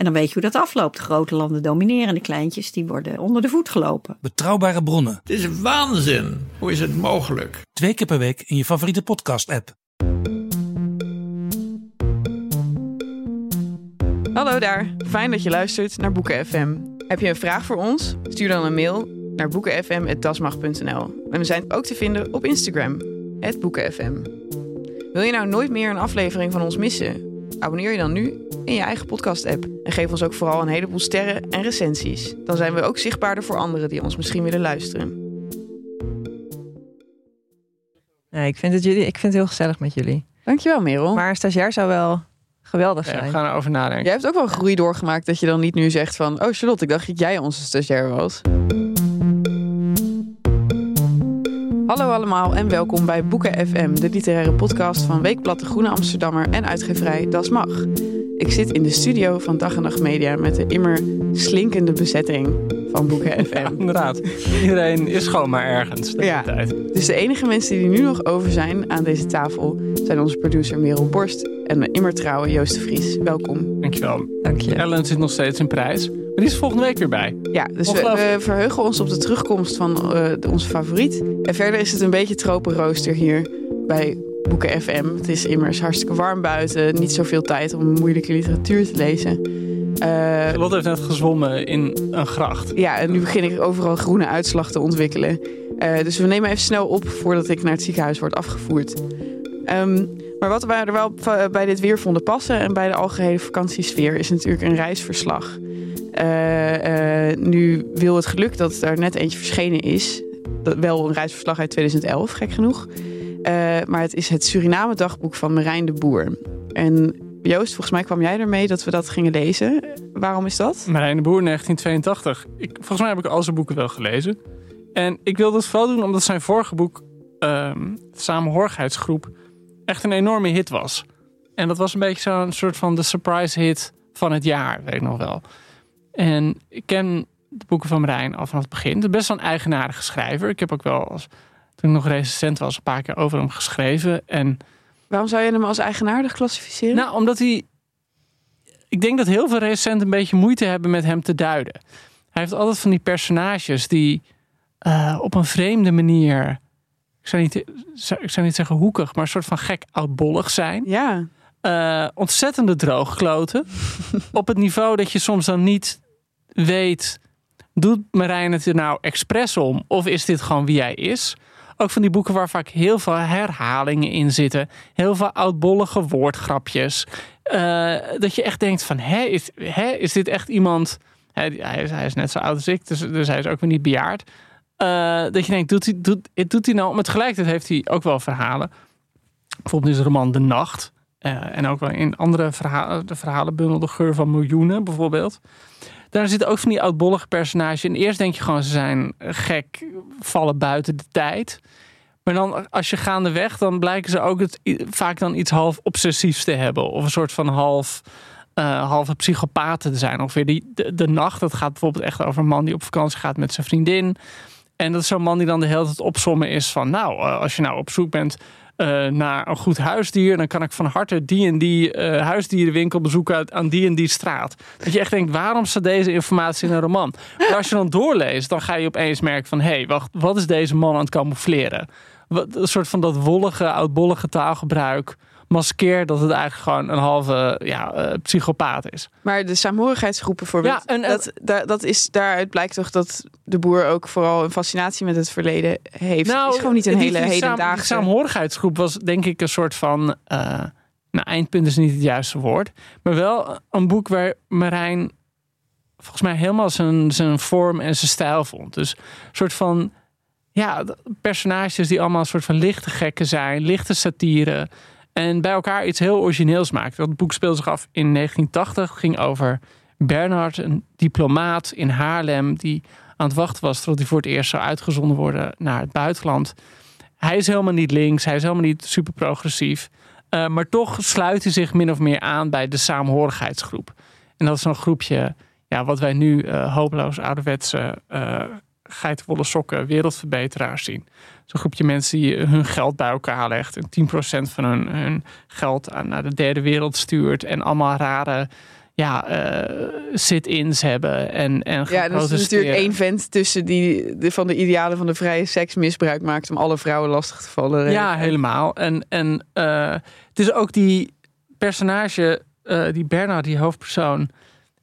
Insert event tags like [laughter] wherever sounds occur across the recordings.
En dan weet je hoe dat afloopt. Grote landen domineren, de kleintjes die worden onder de voet gelopen. Betrouwbare bronnen. Het is waanzin. Hoe is het mogelijk? Twee keer per week in je favoriete podcast-app. Hallo daar, fijn dat je luistert naar Boeken FM. Heb je een vraag voor ons? Stuur dan een mail naar boekenfm.dasmag.nl. En we zijn ook te vinden op Instagram, boekenfm. Wil je nou nooit meer een aflevering van ons missen? Abonneer je dan nu in je eigen podcast-app. En geef ons ook vooral een heleboel sterren en recensies. Dan zijn we ook zichtbaarder voor anderen die ons misschien willen luisteren. Nee, ik vind het, jullie, ik vind het heel gezellig met jullie. Dankjewel, Merel. Maar een stagiair zou wel geweldig Ja, zijn. we gaan erover nadenken. Jij hebt ook wel groei doorgemaakt dat je dan niet nu zegt van... Oh Charlotte, ik dacht dat jij onze stagiair was. Hallo allemaal en welkom bij Boeken FM, de literaire podcast van Weekblad De Groene Amsterdammer en uitgeverij Das Mag. Ik zit in de studio van Dag en Nacht Media met de immer slinkende bezetting van Boeken FM. Ja, inderdaad. Iedereen is gewoon maar ergens de Ja. hele tijd. Dus de enige mensen die er nu nog over zijn aan deze tafel zijn onze producer Merel Borst en de immer trouwe Joost de Vries. Welkom. Dankjewel. Dank je. Ellen zit nog steeds in prijs. Maar die is volgende week weer bij. Ja, dus we, verheugen ons op de terugkomst van eh, de- onze favoriet. En verder is het een beetje tropenrooster hier bij Boeken FM. Het is immers hartstikke warm buiten. Niet zoveel tijd om moeilijke literatuur te lezen. Eh, Lotte heeft net gezwommen in een gracht. ja, en nu begin ik overal groene uitslag te ontwikkelen. Eh, dus we nemen even snel op voordat ik naar het ziekenhuis word afgevoerd. Ehm, maar wat we er wel bij dit weer vonden passen en bij de algehele vakantiesfeer is natuurlijk een reisverslag. Eh, eh, nu wil het geluk dat er net eentje verschenen is. Dat, wel een reisverslag uit 2011, gek genoeg. Eh, maar het is het Suriname dagboek van Marijn de Boer. En Joost, volgens mij kwam jij ermee dat we dat gingen lezen. Waarom is dat? Marijn de Boer 1982. Ik, volgens mij heb ik al zijn boeken wel gelezen. En ik wilde het vooral doen omdat zijn vorige boek, ehm Samenhorigheidsgroep, echt een enorme hit was. En dat was een beetje zo'n soort van de surprise hit van het jaar, weet ik nog wel. En ik ken de boeken van Marijn al vanaf het begin. Het is best wel een eigenaardige schrijver. Ik heb ook wel, als, toen ik nog recensent was, een paar keer over hem geschreven. En Waarom zou je hem als eigenaardig klassificeren? nou, omdat hij. Ik denk dat heel veel recensenten een beetje moeite hebben met hem te duiden. Hij heeft altijd van die personages die eh, op een vreemde manier. Ik zou, niet, ik zou niet zeggen hoekig, maar een soort van gek oudbollig zijn. ja. Eh, ontzettende droogkloten. [laughs] op het niveau dat je soms dan niet weet. Doet Marijn het er nou expres om? Of is dit gewoon wie hij is? Ook van die boeken waar vaak heel veel herhalingen in zitten. Heel veel oudbollige woordgrapjes. Eh, dat je echt denkt van, hè, is, hè, is dit echt iemand... Hè, hij, is, hij is net zo oud als ik, dus, dus hij is ook weer niet bejaard. Eh, dat je denkt, doet hij, doet, doet hij nou... Maar tegelijkertijd heeft hij ook wel verhalen. Bijvoorbeeld in zijn roman De Nacht. Eh, en ook wel in andere verhalen. De verhalenbundel De Geur van Miljoenen bijvoorbeeld. Daar zitten ook van die oudbollige personages. En eerst denk je gewoon, ze zijn gek, vallen buiten de tijd. Maar dan, als je gaandeweg, dan blijken ze ook het, vaak dan iets half obsessiefs te hebben. Of een soort van half, eh halve psychopaten te zijn. Ongeveer die, de, nacht, dat gaat bijvoorbeeld echt over een man die op vakantie gaat met zijn vriendin. En dat is zo'n man die dan de hele tijd opsommen is van... nou, eh, als je nou op zoek bent eh, naar een goed huisdier... dan kan ik van harte die en die eh, huisdierenwinkel bezoeken aan die en die straat. Dat je echt denkt, waarom staat deze informatie in een roman? Maar als je dan doorleest, dan ga je opeens merken van... hé, hey, wacht, wat is deze man aan het camoufleren? Wat, een soort van dat wollige, oudbollige taalgebruik... maskeert dat het eigenlijk gewoon een halve ja, eh, psychopaat is. Maar de saamhorigheidsgroepen bijvoorbeeld, Ja, en- en- dat, dat is, daaruit blijkt toch dat de boer ook vooral een fascinatie met het verleden heeft. het is gewoon niet een die- hele die hedendaagse... Die saamhorigheidsgroep was denk ik een soort van... eh, nou, eindpunt is niet het juiste woord. Maar wel een boek waar Marijn volgens mij helemaal zijn, zijn vorm en zijn stijl vond. Dus een soort van... Ja, personages die allemaal een soort van lichte gekken zijn. Lichte satire. En bij elkaar iets heel origineels maakten. Dat boek speelde zich af in 1980. ging over Bernhard, een diplomaat in Haarlem... die aan het wachten was tot hij voor het eerst zou uitgezonden worden naar het buitenland. hij is helemaal niet links, hij is helemaal niet super progressief. Uh, maar toch sluit hij zich min of meer aan bij de saamhorigheidsgroep. En dat is zo'n groepje, ja, wat wij nu uh, hopeloos ouderwetse uh, sokken wereldverbeteraars zien. Zo'n groepje mensen die hun geld bij elkaar legt en 10% van hun, hun geld aan, naar de derde wereld stuurt en allemaal rare ja, uh, sit-ins hebben en, en Ja, dat is natuurlijk één vent tussen die de, van de idealen van de vrije seks misbruik maakt om alle vrouwen lastig te vallen. Ja, helemaal. En, en uh, het is ook die personage, uh, die Bernard, die hoofdpersoon,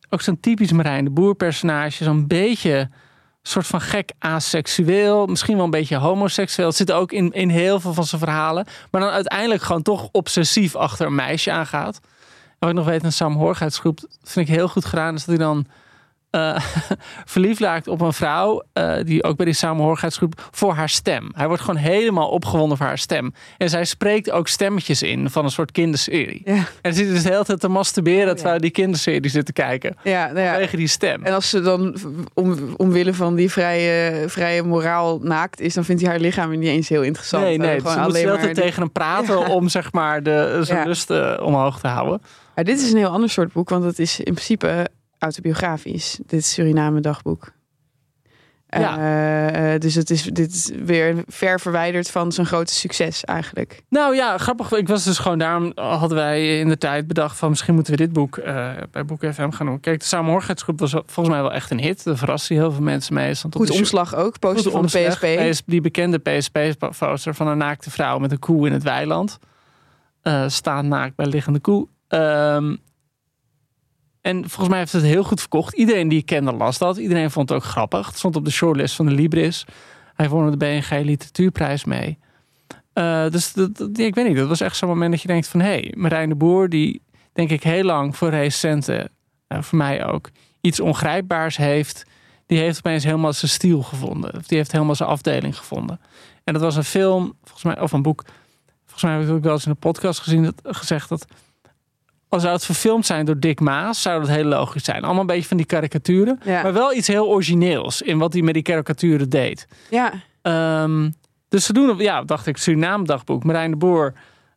ook zo'n typisch Marijn de Boer personage, zo'n beetje soort van gek asexueel, misschien wel een beetje homoseksueel. Het zit ook in, in heel veel van zijn verhalen, maar dan uiteindelijk gewoon toch obsessief achter een meisje aangaat wat ik nog weet, een saamhorigheidsgroep vind ik heel goed gedaan. Is dat hij dan uh, [laughs] verliefd raakt op een vrouw, uh, die ook bij die samenhorigheidsgroep, voor haar stem. Hij wordt gewoon helemaal opgewonden voor haar stem. En zij spreekt ook stemmetjes in van een soort kinderserie. Ja. En ze zit dus de hele tijd te masturberen oh, terwijl die kinderserie zit te kijken. Ja, nou ja. Vanwege die stem. En als ze dan om, omwille van die vrije, vrije moraal naakt is, dan vindt hij haar lichaam niet eens heel interessant. Nee, nee. Dus ze moet alleen maar tegen hem praten om zeg maar de, zijn lust uh, omhoog te houden. Ja, dit is een heel ander soort boek, want het is in principe autobiografisch. Dit is Suriname dagboek. Ja. Uh, dus het is, dit is weer ver verwijderd van zijn grote succes eigenlijk. Nou ja, grappig. Ik was dus gewoon daarom hadden wij in de tijd bedacht van misschien moeten we dit boek uh, bij Boek FM gaan doen. Kijk, de Samenhorigheidsgroep was volgens mij wel echt een hit. Daar verraste heel veel mensen mee. Stond Goed omslag ook, poster van de PSP. Die bekende PSP-poster van een naakte vrouw met een koe in het weiland. Uh, staan naakt bij liggende koe. Um, en volgens mij heeft het heel goed verkocht. Iedereen die ik kende las dat. Iedereen vond het ook grappig. Het stond op de shortlist van de Libris. Hij won de BNG Literatuurprijs mee. Uh, dus dat, dat, ik weet niet, dat was echt zo'n moment dat je denkt van... hé, hey, Marijn de Boer, die denk ik heel lang voor recenten... Uh, voor mij ook, iets ongrijpbaars heeft... die heeft opeens helemaal zijn stiel gevonden. Of die heeft helemaal zijn afdeling gevonden. En dat was een film, volgens mij, of een boek... Volgens mij heb ik ook wel eens in een podcast gezien, dat, gezegd dat als zou het verfilmd zijn door Dick Maas, zou dat heel logisch zijn. Allemaal een beetje van die karikaturen. Maar wel iets heel origineels in wat hij met die karikaturen deed. Ja. Um, dus ze doen, ja, dacht ik, Suriname dagboek. Marijn de Boer,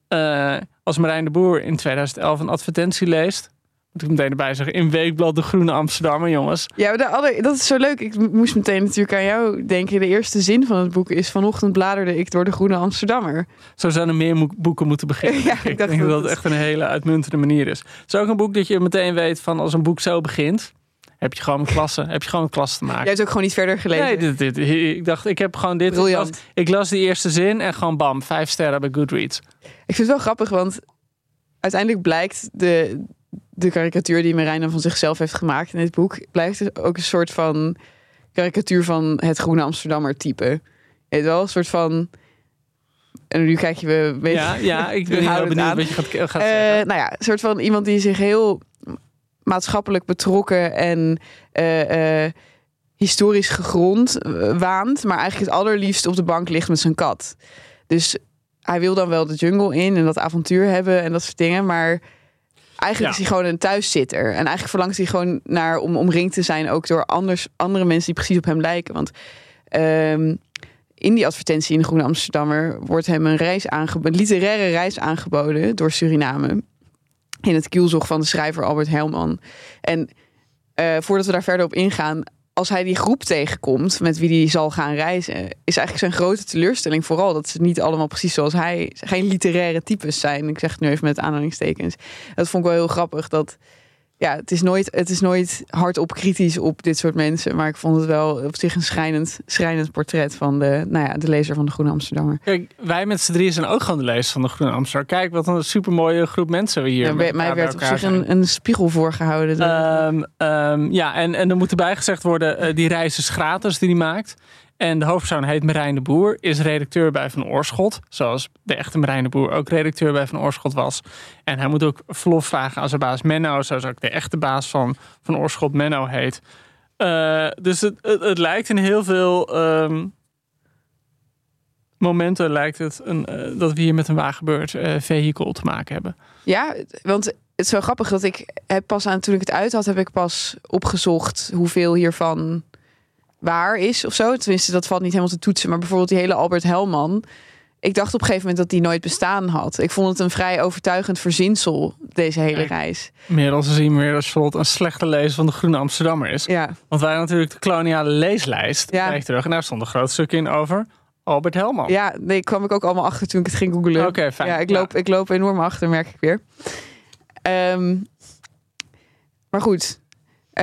uh, als Marijn de Boer in 2011 een advertentie leest moet ik meteen erbij zeggen, in Weekblad de Groene Amsterdammer, jongens. Ja, dat is zo leuk. Ik moest meteen natuurlijk aan jou denken. De eerste zin van het boek is... vanochtend bladerde ik door de Groene Amsterdammer. Zo zouden meer boeken moeten beginnen. [laughs] ja, ik, denk dat dat het echt een hele uitmuntende manier is. Het is ook een boek dat je meteen weet van... als een boek zo begint... Heb je gewoon een klasse, heb je gewoon een klas te maken. Jij hebt ook gewoon niet verder gelezen. Nee, dit, dit, ik dacht, ik heb gewoon dit. Ik las, ik las die eerste zin en gewoon bam, vijf sterren bij Goodreads. Ik vind het wel grappig, want uiteindelijk blijkt de, de karikatuur die Marijn van zichzelf heeft gemaakt in dit boek blijft dus ook een soort van karikatuur van het groene Amsterdammer type. Het wel een soort van. En nu kijk je we. Weet ja, ja, ik [laughs] ben heel benieuwd wat je gaat, gaat uh, zeggen. Nou ja, een soort van iemand die zich heel maatschappelijk betrokken en uh, uh, historisch gegrond waant, maar eigenlijk het allerliefst op de bank ligt met zijn kat. Dus hij wil dan wel de jungle in en dat avontuur hebben en dat soort dingen, maar Eigenlijk is hij gewoon een thuiszitter. En eigenlijk verlangt hij gewoon naar om omringd te zijn ook door anders, andere mensen die precies op hem lijken. Want um, in die advertentie in de Groene Amsterdammer wordt hem een, reis aangeboden, een literaire reis aangeboden door Suriname. In het kielzog van de schrijver Albert Helman. En uh, voordat we daar verder op ingaan, als hij die groep tegenkomt met wie hij zal gaan reizen, is eigenlijk zijn grote teleurstelling vooral dat ze niet allemaal precies zoals hij, geen literaire types zijn. Ik zeg het nu even met aanhalingstekens. Dat vond ik wel heel grappig dat ja, het is nooit, het is nooit hardop kritisch op dit soort mensen. Maar ik vond het wel op zich een schrijnend, schrijnend portret van de, nou ja, de lezer van de Groene Amsterdammer. Kijk, wij met z'n drieën zijn ook gewoon de lezer van de Groene Amsterdammer. Kijk, wat een supermooie groep mensen we hier ja, bij, Mij werd op zich een, een, spiegel voorgehouden. Um, um, ja, en, en er moet erbij gezegd worden, uh, die reis is gratis die hij maakt. En de hoofdpersoon heet Marijn de Boer, is redacteur bij Van Oorschot. Zoals de echte Marijn de Boer ook redacteur bij Van Oorschot was. En hij moet ook verlof vragen aan zijn baas Menno, zoals ook de echte baas van Van Oorschot Menno heet. Uh, dus het, het, lijkt in heel veel um, momenten lijkt het een, uh, dat we hier met een waargebeurd uh, vehikel te maken hebben. Ja, want het is zo grappig dat ik heb pas aan toen ik het uit had, heb ik pas opgezocht hoeveel hiervan waar is of zo. Tenminste, dat valt niet helemaal te toetsen. Maar bijvoorbeeld die hele Albert Helman ik dacht op een gegeven moment dat die nooit bestaan had. Ik vond het een vrij overtuigend verzinsel, deze hele reis. Inmiddels zien we weer dat Charlotte een slechte lezer van de Groene Amsterdammer is. Ja, Want wij natuurlijk de koloniale leeslijst. Ja. Terug. En daar stond een groot stuk in over Albert Helman. ja nee, kwam ik ook allemaal achter toen ik het ging googlen. Oké, fijn. Ja, ik loop, ik loop enorm achter, merk ik weer. Ehm, maar goed,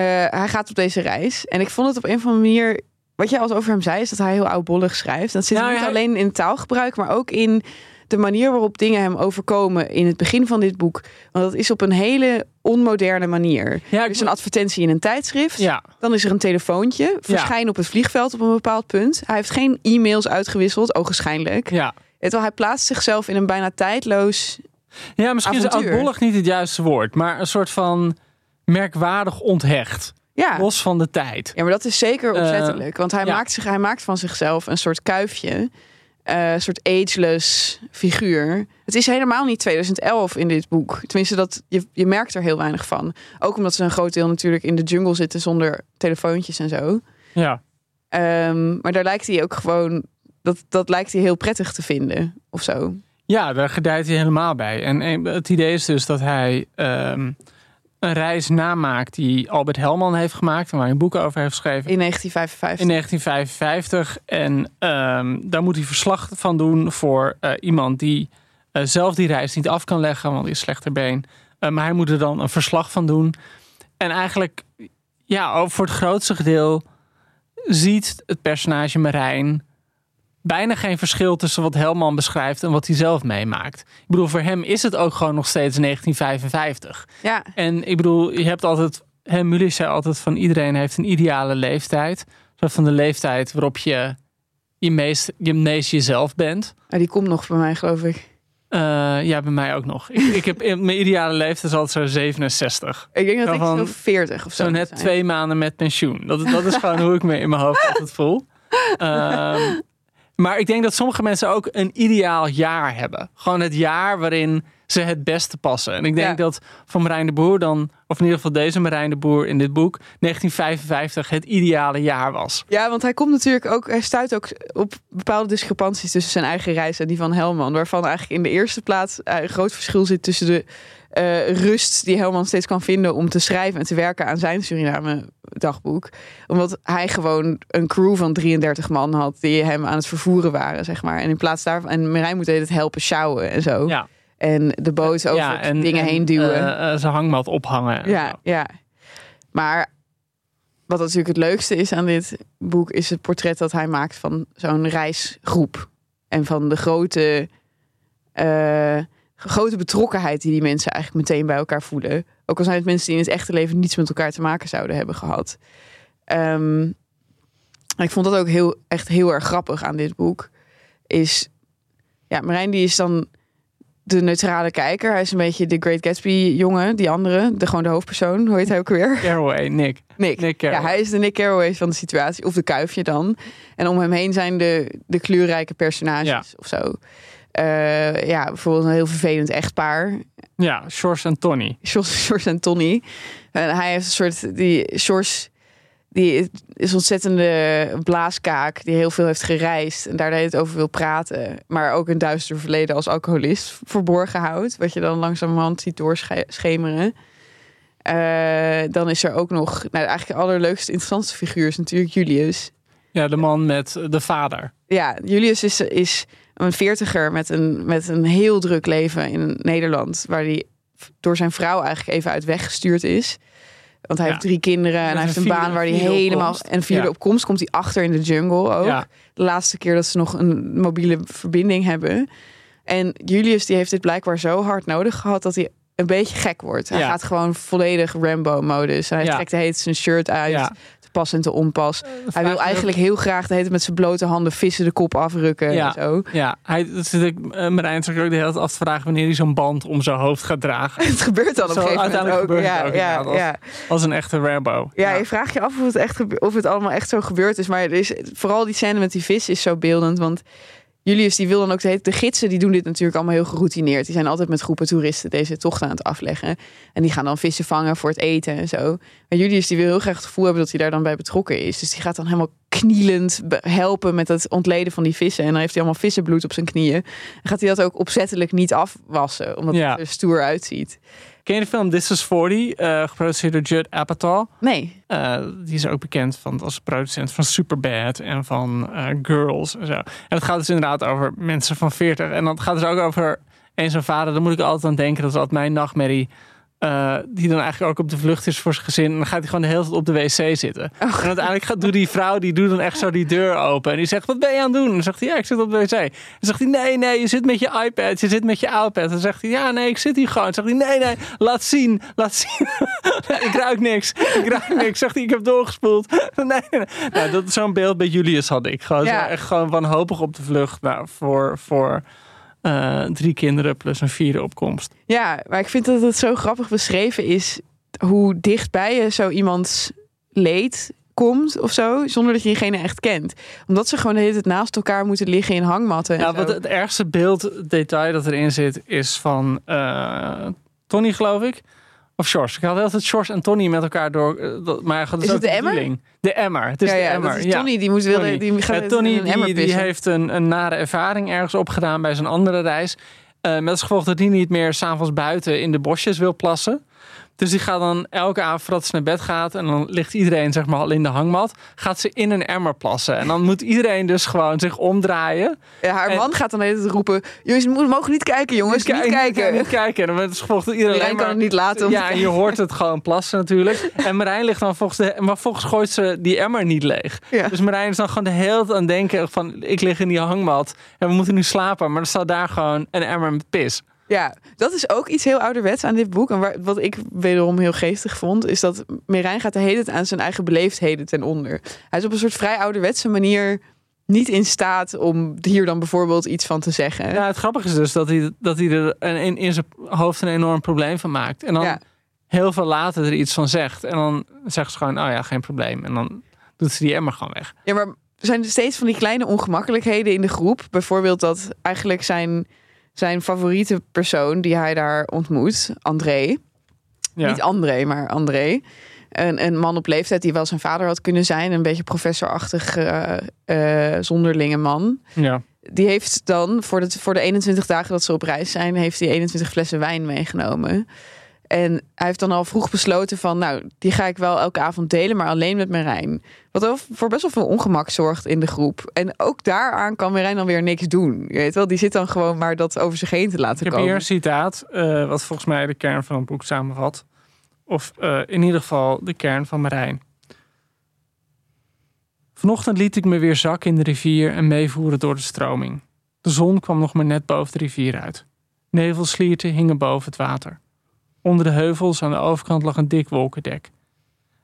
hij gaat op deze reis. En ik vond het op een of andere manier... Wat jij als over hem zei, is dat hij heel oudbollig schrijft. Dat zit Nou, niet hij- alleen in het taalgebruik, maar ook in de manier waarop dingen hem overkomen in het begin van dit boek. Want dat is op een hele onmoderne manier. Ja, Er ik- is een advertentie in een tijdschrift. ja. Dan is er een telefoontje. Verschijn op het vliegveld op een bepaald punt. Hij heeft geen e-mails uitgewisseld, ogenschijnlijk. ja. Terwijl hij plaatst zichzelf in een bijna tijdloos Ja, misschien is oudbollig niet het juiste woord. Maar een soort van merkwaardig onthecht. Ja. Los van de tijd. ja, maar dat is zeker Eh, opzettelijk. Want hij, ja. maakt zich, hij maakt van zichzelf een soort kuifje. eh, een soort ageless figuur. Het is helemaal niet 2011 in dit boek. Tenminste, dat, je, je merkt er heel weinig van. Ook omdat ze een groot deel natuurlijk in de jungle zitten zonder telefoontjes en zo. Ja. Ehm, maar daar lijkt hij ook gewoon... Dat, dat lijkt hij heel prettig te vinden, of zo. Ja, daar gedijt hij helemaal bij. En eh, het idee is dus dat hij ehm, een reis namaakt die Albert Helman heeft gemaakt. En waar hij een boek over heeft geschreven. In 1955. In 1955. En ehm, daar moet hij verslag van doen voor eh, iemand die eh, zelf die reis niet af kan leggen, want die is slechter been. Eh, maar hij moet er dan een verslag van doen. En eigenlijk, ja, voor het grootste gedeel ziet het personage Marijn bijna geen verschil tussen wat Helman beschrijft en wat hij zelf meemaakt. Ik bedoel, voor hem is het ook gewoon nog steeds 1955. Ja, En ik bedoel, je hebt altijd. Hem Mulisch zei altijd van iedereen heeft een ideale leeftijd. Zo van de leeftijd waarop je je meest, je meest jezelf bent. maar die komt nog bij mij, geloof ik. Eh, ja, bij mij ook nog. Ik, ik heb mijn ideale leeftijd is altijd zo 67. Ik denk dat ik zo 40 of zo Zo net twee maanden met pensioen. Dat, dat is gewoon hoe ik me in mijn hoofd altijd voel. [laughs] Ehm, maar ik denk dat sommige mensen ook een ideaal jaar hebben. Gewoon het jaar waarin ze het beste passen. En ik denk Ja. dat van Marijn de Boer dan, of in ieder geval deze Marijn de Boer in dit boek, 1955 het ideale jaar was. Ja, want hij komt natuurlijk ook, hij stuit ook op bepaalde discrepanties tussen zijn eigen reis en die van Helman. Waarvan eigenlijk in de eerste plaats eh, een groot verschil zit tussen de eh, rust die Helman steeds kan vinden om te schrijven en te werken aan zijn Suriname-dagboek. Omdat hij gewoon een crew van 33 man had die hem aan het vervoeren waren, zeg maar. En in plaats daarvan, en Marijn moet het helpen sjouwen en zo. Ja, En de boot over ja en, dingen en, heen duwen. eh, eh, zijn hangmat ophangen. en Ja, zo. ja. Maar wat natuurlijk het leukste is aan dit boek, is het portret dat hij maakt van zo'n reisgroep. En van de grote, eh, grote betrokkenheid die die mensen eigenlijk meteen bij elkaar voelen. Ook al zijn het mensen die in het echte leven niets met elkaar te maken zouden hebben gehad. Ehm, ik vond dat ook heel, echt heel erg grappig aan dit boek. Is, ja, Marijn die is dan de neutrale kijker. Hij is een beetje de Great Gatsby jongen, die andere, de gewoon de hoofdpersoon. Hoe heet hij ook weer? Carraway, Nick. Nick. Nick ja, hij is de Nick Carraway van de situatie, of de kuifje dan. En om hem heen zijn de, de kleurrijke personages Ja. of zo. Eh, ja, bijvoorbeeld een heel vervelend echtpaar. Ja, Shores en Tony. Sjors en Tony. En hij heeft een soort... Die Sjors die is ontzettende blaaskaak die heel veel heeft gereisd en daar tijd over wil praten. Maar ook een duister verleden als alcoholist verborgen houdt. Wat je dan langzamerhand ziet doorschemeren. Eh, dan is er ook nog... Nou, eigenlijk de allerleukste, interessantste figuur is natuurlijk Julius. Ja, de man met de vader. Ja, Julius is, is een veertiger met een, met een heel druk leven in Nederland. Waar hij door zijn vrouw eigenlijk even uit weggestuurd is. Want hij Ja. heeft drie kinderen en hij heeft een baan waar hij helemaal... opkomst. En vierde Ja. opkomst komt hij achter in de jungle ook. Ja. De laatste keer dat ze nog een mobiele verbinding hebben. En Julius die heeft dit blijkbaar zo hard nodig gehad dat hij een beetje gek wordt. Hij gaat gewoon volledig Rambo-modus. Hij trekt de hele tijd zijn shirt uit, pas en te onpas. Hij vraag wil eigenlijk heel graag de hele met zijn blote handen vissen de kop afrukken Ja. en zo. Ja, hij, dat zit ik, uh, Marijn zit ook de hele tijd af te vragen wanneer hij zo'n band om zijn hoofd gaat dragen. [laughs] Het gebeurt dan op een gegeven moment ook. gebeurt Ja, ook ja, inderdaad, ja. Als een echte Rambo. ja, je vraagt je af of het, echt of het allemaal echt zo gebeurd is. Maar er is, vooral die scène met die vis is zo beeldend. Want Julius die wil dan ook de, de gidsen die doen dit natuurlijk allemaal heel geroutineerd. Die zijn altijd met groepen toeristen deze tocht aan het afleggen. En die gaan dan vissen vangen voor het eten en zo. Maar Julius die wil heel graag het gevoel hebben dat hij daar dan bij betrokken is. Dus die gaat dan helemaal knielend helpen met het ontleden van die vissen. En dan heeft hij allemaal vissenbloed op zijn knieën. En gaat hij dat ook opzettelijk niet afwassen, omdat Ja. het er stoer uitziet. Ken je de film This is 40, eh, geproduceerd door Judd Apatow? Nee. Eh, die is ook bekend van, als producent van Superbad en van eh, Girls en zo. En het gaat dus inderdaad over mensen van 40. En dan gaat het dus ook over een zo'n vader. Daar moet ik altijd aan denken. Dat is altijd mijn nachtmerrie. Eh, die dan eigenlijk ook op de vlucht is voor zijn gezin. En dan gaat hij gewoon de hele tijd op de wc zitten. En uiteindelijk gaat, doet die vrouw, die doet dan echt zo die deur open. En die zegt, wat ben je aan het doen? En dan zegt hij, ja, ik zit op de wc. En dan zegt hij, nee, nee, je zit met je iPad. Je zit met je iPad. En dan zegt hij, ja, nee, ik zit hier gewoon. En dan zegt hij, nee, nee, laat zien. Laat zien. [laughs] ik ruik niks. Ik ruik niks. Zegt hij, ik heb doorgespoeld. [laughs] nee, nee, nee. Nou, dat, zo'n beeld bij Julius had ik. Gewoon, Ja. zo echt gewoon wanhopig op de vlucht. Nou, voor... voor eh, drie kinderen plus een vierde opkomst. Ja, maar ik vind dat het zo grappig beschreven is hoe dichtbij je zo iemands leed komt of zo, zonder dat je diegene echt kent. Omdat ze gewoon de hele tijd naast elkaar moeten liggen in hangmatten. en Ja, wat het ergste beeld, detail dat erin zit, is van eh, Tony, geloof ik. Of Sjors. Ik had altijd Sjors en Tony met elkaar door. eh, dat- Maar dat is, het de de emmer? bedoeling. De emmer. Het is ja, de ja, emmer. dat is ja. Tony, die moet willen, Tony. die gaat in Tony een die, heeft een, een nare ervaring ergens opgedaan bij zijn andere reis. Eh, met als gevolg dat hij niet meer s'avonds buiten in de bosjes wil plassen. Dus die gaat dan elke avond voordat ze naar bed gaat... en dan ligt iedereen zeg maar al in de hangmat... gaat ze in een emmer plassen. En dan moet iedereen dus gewoon zich omdraaien. Ja, haar en- man gaat dan hele tijd roepen, jongens, we mogen niet kijken, jongens, niet, Kijk- kijken. Niet kijken. En dan met als gevolg dat iedereen Marijn alleen kan maar- het niet laten Ja, en je hoort het gewoon plassen natuurlijk. En Marijn ligt dan volgens de... Maar volgens gooit ze die emmer niet leeg. Ja. Dus Marijn is dan gewoon de hele tijd aan het denken van... Ik lig in die hangmat en we moeten nu slapen. Maar er staat daar gewoon een emmer met pis. Ja, dat is ook iets heel ouderwets aan dit boek. En waar, wat ik wederom heel geestig vond, is dat Merijn gaat de hele tijd aan zijn eigen beleefdheden ten onder. Hij is op een soort vrij ouderwetse manier niet in staat om hier dan bijvoorbeeld iets van te zeggen. Ja, het grappige is dus dat hij, dat hij er in, in zijn hoofd een enorm probleem van maakt. En dan Ja. heel veel later er iets van zegt. En dan zegt ze gewoon, oh ja, geen probleem. En dan doet ze die emmer gewoon weg. Ja, maar er zijn er steeds van die kleine ongemakkelijkheden in de groep. Bijvoorbeeld dat eigenlijk zijn, zijn favoriete persoon die hij daar ontmoet, André. Ja. Niet André, maar André. Een, een man op leeftijd die wel zijn vader had kunnen zijn. Een beetje professorachtig eh, zonderlinge man. ja. Die heeft dan voor de, voor de 21 dagen dat ze op reis zijn, heeft hij 21 flessen wijn meegenomen. En hij heeft dan al vroeg besloten van, nou, die ga ik wel elke avond delen, maar alleen met Merijn. Wat voor best wel veel ongemak zorgt in de groep. En ook daaraan kan Merijn dan weer niks doen. Je weet wel, die zit dan gewoon maar dat over zich heen te laten Ik heb komen. hier een citaat, eh, wat volgens mij de kern van het boek samenvat. Of eh, in ieder geval de kern van Marijn. Vanochtend liet ik me weer zakken in de rivier en meevoeren door de stroming. De zon kwam nog maar net boven de rivier uit. Nevelslierten hingen boven het water. Onder de heuvels aan de overkant lag een dik wolkendek.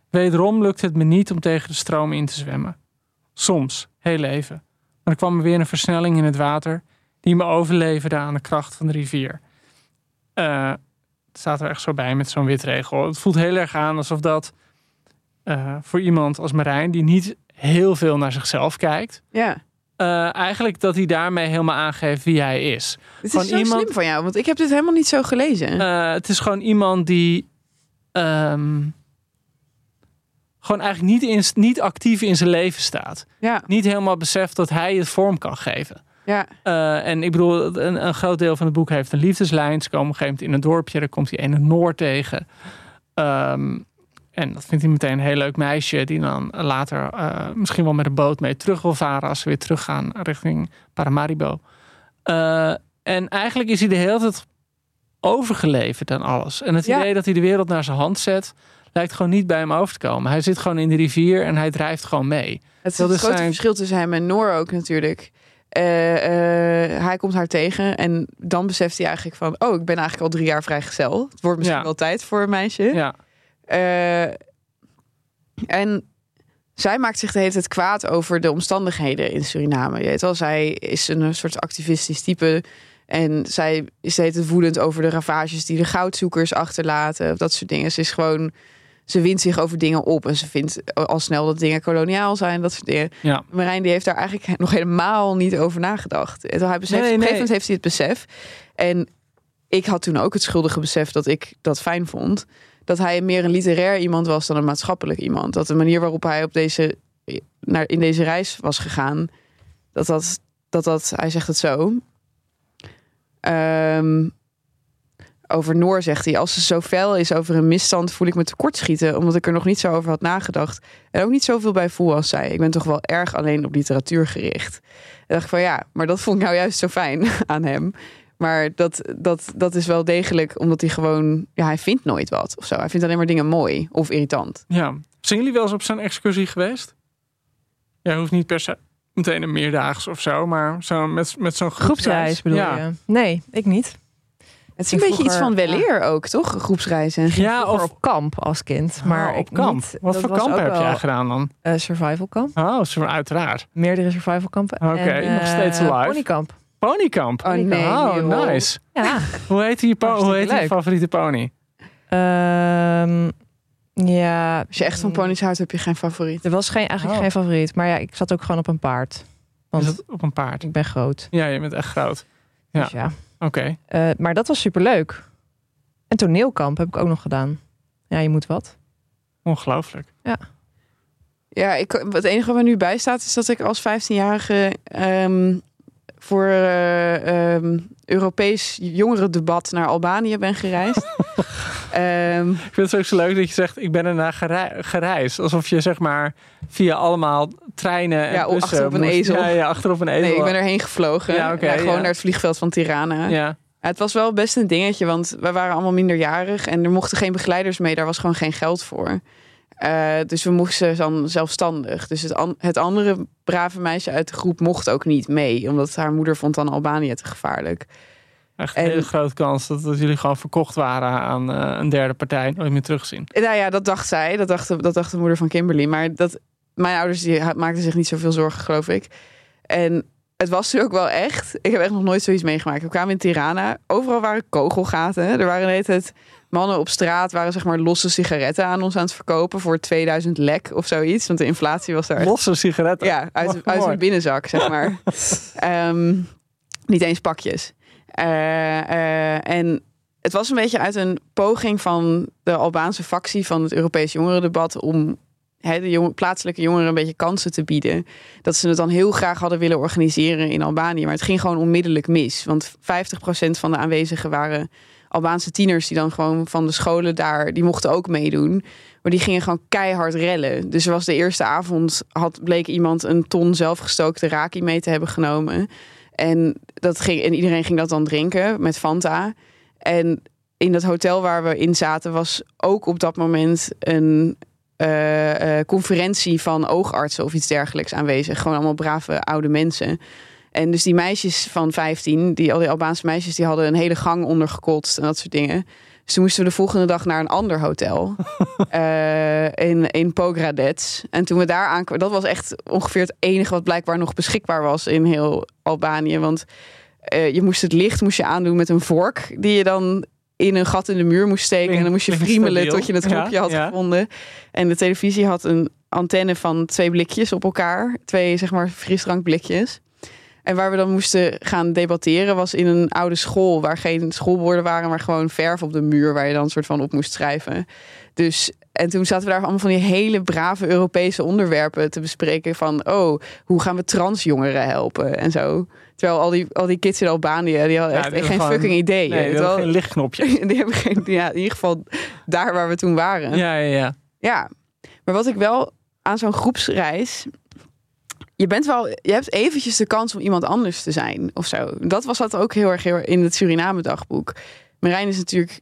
Wederom lukte het me niet om tegen de stroom in te zwemmen. Soms, heel even. Maar er kwam er weer een versnelling in het water die me overleverde aan de kracht van de rivier. Eh, het staat er echt zo bij met zo'n witregel. Het voelt heel erg aan alsof dat eh, voor iemand als Marijn, die niet heel veel naar zichzelf kijkt, Ja, eh, eigenlijk dat hij daarmee helemaal aangeeft wie hij is. het Van is zo iemand- slim van jou, want ik heb dit helemaal niet zo gelezen. Eh, het is gewoon iemand die ehm, gewoon eigenlijk niet, in, niet actief in zijn leven staat. ja, Niet helemaal beseft dat hij het vorm kan geven. ja. Eh, en ik bedoel, een, een groot deel van het boek heeft een liefdeslijn. Ze komen op een gegeven moment in een dorpje, daar komt hij ene Noor tegen. Ehm, en dat vindt hij meteen een heel leuk meisje, die dan later eh, misschien wel met een boot mee terug wil varen als ze weer teruggaan richting Paramaribo. Eh, en eigenlijk is hij de hele tijd overgeleverd aan alles. En het Ja. idee dat hij de wereld naar zijn hand zet, lijkt gewoon niet bij hem over te komen. Hij zit gewoon in de rivier en hij drijft gewoon mee. Het is het is grote zijn- verschil tussen hem en Noor ook natuurlijk. Eh, hij komt haar tegen en dan beseft hij eigenlijk van... oh, ik ben eigenlijk al drie jaar vrijgezel. Het wordt misschien Ja. wel tijd voor een meisje. Ja, Eh, en zij maakt zich de hele tijd kwaad over de omstandigheden in Suriname. Je weet wel, zij is een soort activistisch type... En zij is de hele tijd woedend over de ravages die de goudzoekers achterlaten. Of dat soort dingen. Ze is gewoon ze wint zich over dingen op. En ze vindt al snel dat dingen koloniaal zijn. Dat soort dingen. Ja. Marijn die heeft daar eigenlijk nog helemaal niet over nagedacht. En hij beseft, Nee, op een gegeven moment heeft hij het besef. En ik had toen ook het schuldige besef dat ik dat fijn vond. Dat hij meer een literair iemand was dan een maatschappelijk iemand. Dat de manier waarop hij op deze, naar, in deze reis was gegaan, dat dat, dat, dat hij zegt het zo. Ehm, over Noor zegt hij, als ze zo fel is over een misstand, voel ik me tekortschieten, omdat ik er nog niet zo over had nagedacht. En ook niet zoveel bij voel als zij. Ik ben toch wel erg alleen op literatuur gericht. En dacht ik van ja, maar dat vond ik nou juist zo fijn [laughs] aan hem. Maar dat, dat, dat is wel degelijk omdat hij gewoon, ja, hij vindt nooit wat of zo. Hij vindt alleen maar dingen mooi of irritant. Ja. Zijn jullie wel eens op zo'n excursie geweest? Ja, hoeft niet per se meteen een meerdaags of zo, maar zo met, met zo'n Groepsreis bedoel ja. je? Nee, ik niet. Het is een beetje iets van weleer ook, toch? Groepsreizen. Ja, Of op kamp als kind. Maar Oh, ik op kamp. Niet. Wat Dat voor kamp heb jij gedaan dan? eh, survival kamp. Oh, uiteraard. Meerdere survival kampen. Oké, nog eh, steeds live. Ponykamp. Ponykamp. Oh nee, Oh, nice. Ja. Hoe heet die, po- hoe heet die leuk. favoriete pony? Ehm, ja. Als je echt van ponies houdt, heb je geen favoriet. Er was geen, eigenlijk Oh. geen favoriet. Maar ja, ik zat ook gewoon op een paard. Want dat op een paard? ik ben groot. Ja, je bent echt groot. Ja. Dus ja. Oké. Eh, maar dat was superleuk. En toneelkamp heb ik ook nog gedaan. Ja, je moet wat. Ongelooflijk. Ja, ik, het enige wat me nu bijstaat is dat ik als 15-jarige ehm, voor eh, ehm, Europees jongerendebat naar Albanië ben gereisd. [laughs] Ehm, Ik vind het ook zo leuk dat je zegt, ik ben ernaar gerei- gereisd. Alsof je zeg maar via allemaal treinen en Ja, bussen achter op een moest- ezel. Ja, ja, achter op een ezel. nee, ik ben erheen gevlogen. Ja, gewoon naar het vliegveld van Tirana. Ja. Ja, het was wel best een dingetje, want we waren allemaal minderjarig en er mochten geen begeleiders mee. Daar was gewoon geen geld voor. Eh, dus we moesten dan zelfstandig. Dus het, an- het andere brave meisje uit de groep mocht ook niet mee, omdat haar moeder vond dan Albanië te gevaarlijk. Echt een En- hele grote kans dat, dat jullie gewoon verkocht waren aan eh, een derde partij. Nooit meer terugzien. Nou ja, dat dacht zij. Dat dacht, de- dat dacht de moeder van Kimberly. Maar dat, mijn ouders die maakten zich niet zoveel zorgen, geloof ik. En het was er ook wel echt. Ik heb echt nog nooit zoiets meegemaakt. We kwamen in Tirana. Overal waren kogelgaten. Er waren de hele tijd mannen op straat... waren zeg maar losse sigaretten aan ons aan het verkopen... voor 2000 lek of zoiets. Want de inflatie was daar Losse sigaretten. ja, uit, uit een binnenzak, zeg maar. [laughs] Ehm, niet eens pakjes. Eh, eh, en het was een beetje uit een poging van de Albaanse factie van het Europees jongerendebat om de plaatselijke jongeren een beetje kansen te bieden. Dat ze het dan heel graag hadden willen organiseren in Albanië. Maar het ging gewoon onmiddellijk mis. Want 50% van de aanwezigen waren Albaanse tieners die dan gewoon van de scholen daar, die mochten ook meedoen. Maar die gingen gewoon keihard rellen. Dus was de eerste avond, had, bleek iemand een ton zelfgestookte raki mee te hebben genomen. En, dat ging, en iedereen ging dat dan drinken met Fanta. En in dat hotel waar we in zaten was ook op dat moment een eh, eh, conferentie van oogartsen of iets dergelijks aanwezig. Gewoon allemaal brave oude mensen. En dus die meisjes van 15, die, al die Albaanse meisjes, die hadden een hele gang ondergekotst en dat soort dingen. Dus toen moesten we de volgende dag naar een ander hotel. [laughs] eh, in, in Pogradec. En toen we daar aankwamen, dat was echt ongeveer het enige wat blijkbaar nog beschikbaar was in heel Albanië. Want eh, je moest het licht moest je aandoen met een vork, die je dan in een gat in de muur moest steken. En dan moest je friemelen tot je het Ja, knopje had ja. gevonden. En de televisie had een antenne van twee blikjes op elkaar. Twee, zeg maar, frisdrankblikjes. En waar we dan moesten gaan debatteren was in een oude school waar geen schoolborden waren, maar gewoon verf op de muur waar je dan een soort van op moest schrijven. Dus en toen zaten we daar allemaal van die hele brave Europese onderwerpen te bespreken van oh, hoe gaan we transjongeren helpen en zo. Terwijl al die, al die kids in Albanië, die hadden Ja, echt die geen gewoon- fucking idee. Nee, dat Terwijl- geen lichtknopje. [laughs] die hebben geen, ja, in ieder geval daar waar we toen waren. Ja, ja, ja. Ja, maar wat ik wel aan zo'n groepsreis. Je bent wel, je hebt eventjes de kans om iemand anders te zijn of zo. Dat was dat ook heel erg in het Suriname dagboek. Marijn is natuurlijk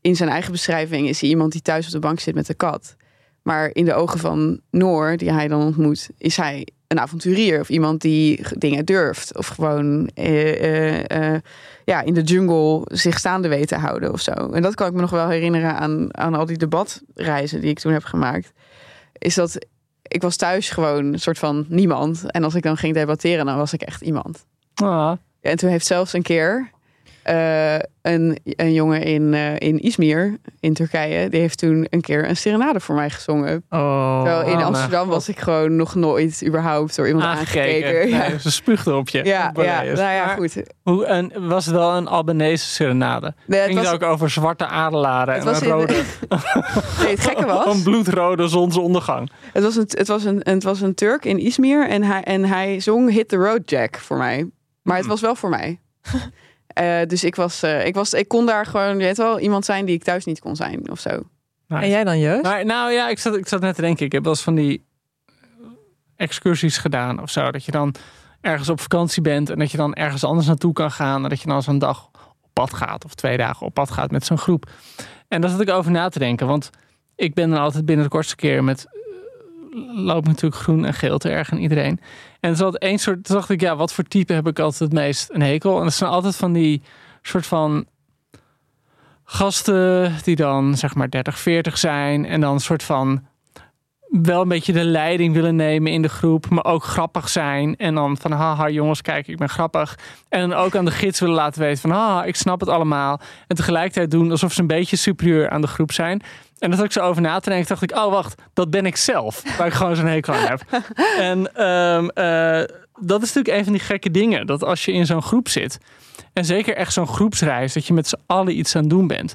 in zijn eigen beschrijving is hij iemand die thuis op de bank zit met de kat. Maar in de ogen van Noor, die hij dan ontmoet, is hij een avonturier of iemand die dingen durft of gewoon eh, eh, eh, ja, in de jungle zich staande weet te houden of zo. En dat kan ik me nog wel herinneren aan, aan al die debatreizen die ik toen heb gemaakt. Is dat ik was thuis gewoon een soort van niemand. En als ik dan ging debatteren, dan was ik echt iemand. Ah, En toen heeft zelfs een keer eh, een, een jongen in, eh, in Izmir, in Turkije, die heeft toen een keer een serenade voor mij gezongen. Oh, Terwijl in. Amsterdam was ik gewoon nog nooit überhaupt door iemand aangekeken. Ja, Nee, ze spuugde op je. ja, nou ja, Maar goed. Hoe, en was het wel een Albanese serenade? Nee, het Ging het was, ook over zwarte adelaren het en was een in- rode, [laughs] nee, het gekke [laughs] was, een bloedrode zonsondergang? Het was, een, het, was een, het was een Turk in Izmir en hij, en hij zong Hit the Road Jack voor mij. Maar het Hmm. was wel voor mij. [laughs] Eh, dus ik, was, eh, ik, was, ik kon daar gewoon, je weet wel, iemand zijn die ik thuis niet kon zijn of zo. Nice. En jij dan, Jeus? Maar, nou ja, ik zat, ik zat net te denken. Ik heb wel eens van die excursies gedaan of zo. Dat je dan ergens op vakantie bent en dat je dan ergens anders naartoe kan gaan. En dat je dan zo'n dag op pad gaat of twee dagen op pad gaat met zo'n groep. En daar zat ik over na te denken. Want ik ben dan altijd binnen de kortste keer met... eh, loop natuurlijk groen en geel te erg aan iedereen. En er zat één soort... Toen dacht ik, ja, wat voor type heb ik altijd het meest een hekel? En dat zijn altijd van die soort van gasten die dan zeg maar 30, 40 zijn en dan een soort van wel een beetje de leiding willen nemen in de groep, maar ook grappig zijn en dan van haha jongens kijk ik ben grappig en dan ook aan de gids willen laten weten van haha ik snap het allemaal en tegelijkertijd doen alsof ze een beetje superieur aan de groep zijn en dat had ik zo over na te denken dacht ik oh wacht dat ben ik zelf waar ik gewoon zo'n hekel aan heb [laughs] en ehm, eh, dat is natuurlijk een van die gekke dingen dat als je in zo'n groep zit en zeker echt zo'n groepsreis, dat je met z'n allen iets aan het doen bent.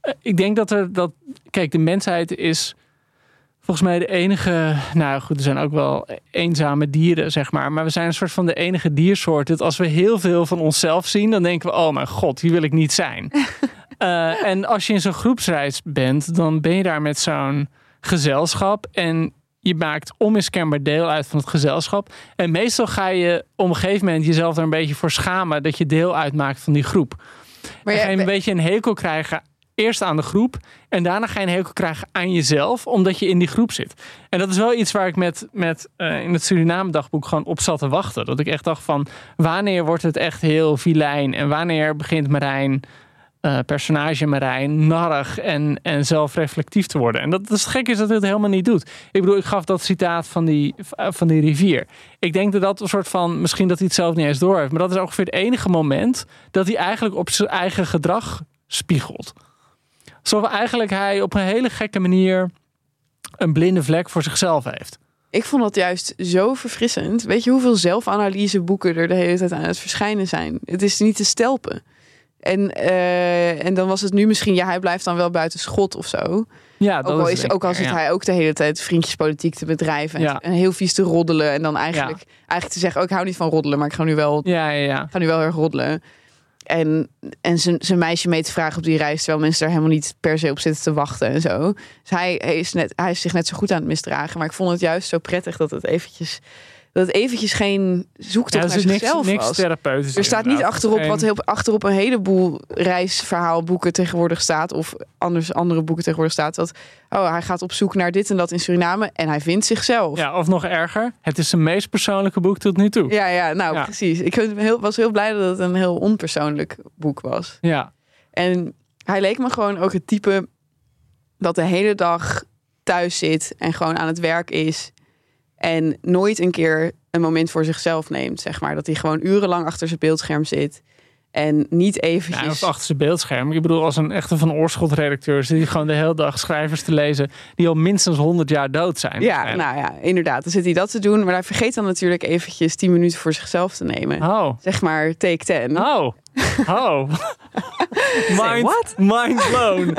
Eh, Ik denk dat er dat. Kijk, de mensheid is volgens mij de enige. Nou goed, er zijn ook wel eenzame dieren, zeg maar. Maar we zijn een soort van de enige diersoort. Dat als we heel veel van onszelf zien, dan denken we: oh mijn god, hier wil ik niet zijn. [laughs] Eh, en als je in zo'n groepsreis bent, dan ben je daar met zo'n gezelschap. En je maakt onmiskenbaar deel uit van het gezelschap. En meestal ga je op een gegeven moment jezelf er een beetje voor schamen dat je deel uitmaakt van die groep. Maar dan ga je een beetje een hekel krijgen. Eerst aan de groep en daarna ga je een hekel krijgen aan jezelf, omdat je in die groep zit. En dat is wel iets waar ik met, met eh, in het Suriname dagboek gewoon op zat te wachten. Dat ik echt dacht van, wanneer wordt het echt heel vilijn en wanneer begint Marijn, eh, personage Marijn, narrig en, en zelfreflectief te worden. En dat, dat is gekke is dat hij het helemaal niet doet. Ik bedoel, ik gaf dat citaat van die, van die rivier. Ik denk dat dat een soort van, misschien dat hij het zelf niet eens door heeft, maar dat is ongeveer het enige moment dat hij eigenlijk op zijn eigen gedrag spiegelt. Alsof eigenlijk hij op een hele gekke manier een blinde vlek voor zichzelf heeft. Ik vond dat juist zo verfrissend. Weet je hoeveel zelfanalyseboeken er de hele tijd aan het verschijnen zijn? Het is niet te stelpen. En, eh, en dan was het nu misschien, ja, hij blijft dan wel buiten schot of zo. Ja, Ook al, is, ook al zit ja. hij ook de hele tijd vriendjespolitiek te bedrijven. En, Ja. en heel vies te roddelen. En dan eigenlijk, eigenlijk te zeggen, oh, ik hou niet van roddelen, maar ik ga nu wel, Ja, ja, ja. ga nu wel heel erg roddelen. En, en zijn, zijn meisje mee te vragen op die reis, terwijl mensen daar helemaal niet per se op zitten te wachten en zo. Dus hij, hij is, net, hij is zich net zo goed aan het misdragen. Maar ik vond het juist zo prettig dat het eventjes, dat het eventjes geen zoektocht Ja, naar zichzelf niks was. Er staat niet achterop Geen- wat heel, achterop een heleboel reisverhaalboeken tegenwoordig staat. Of anders andere boeken tegenwoordig staat. Dat oh, hij gaat op zoek naar dit en dat in Suriname. En hij vindt zichzelf. Ja, of nog erger, het is zijn meest persoonlijke boek tot nu toe. ja, nou Ja. precies. Ik was heel blij dat het een heel onpersoonlijk boek was. Ja. En hij leek me gewoon ook het type dat de hele dag thuis zit en gewoon aan het werk is. En nooit een keer een moment voor zichzelf neemt, zeg maar. Dat hij gewoon urenlang achter zijn beeldscherm zit. En niet eventjes... Ja, of achter zijn beeldscherm. Ik bedoel, als een echte van Oorschot redacteur zit hij gewoon de hele dag schrijvers te lezen die al minstens 100 jaar dood zijn. Ja, nou ja, inderdaad. Dan zit hij dat te doen. Maar hij vergeet dan natuurlijk eventjes 10 minuten voor zichzelf te nemen. Oh, Zeg maar take 10. oh, oh. [laughs] mind, what? mind blown.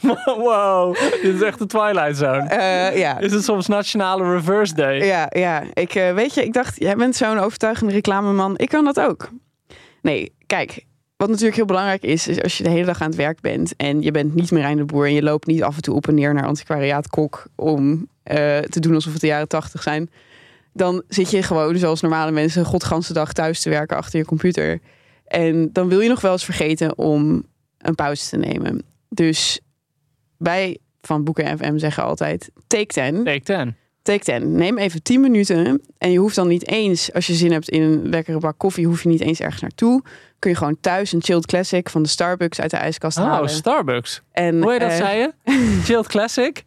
[laughs] wow, dit is echt de Twilight Zone. Ja. Is het soms Nationale Reverse Day? Ja, ja. Ik, eh, weet je, ik dacht, jij bent zo'n overtuigende reclameman. Ik kan dat ook. Nee, kijk. Wat natuurlijk heel belangrijk is, is als je de hele dag aan het werk bent en je bent niet meer aan de boer en je loopt niet af en toe op en neer naar antiquariaat Kok om eh, te doen alsof het de jaren tachtig zijn, dan zit je gewoon zoals normale mensen godganse dag thuis te werken achter je computer. En dan wil je nog wel eens vergeten om een pauze te nemen. Dus wij van Boeken FM zeggen altijd take 10. Take 10. Take 10. Neem even 10 minuten. En je hoeft dan niet eens, als je zin hebt in een lekkere bak koffie, hoef je niet eens ergens naartoe. Kun je gewoon thuis een chilled classic van de Starbucks uit de ijskast Oh, halen. Starbucks. En, Hoe je dat eh, zei je? [laughs] Chilled Classic? [laughs]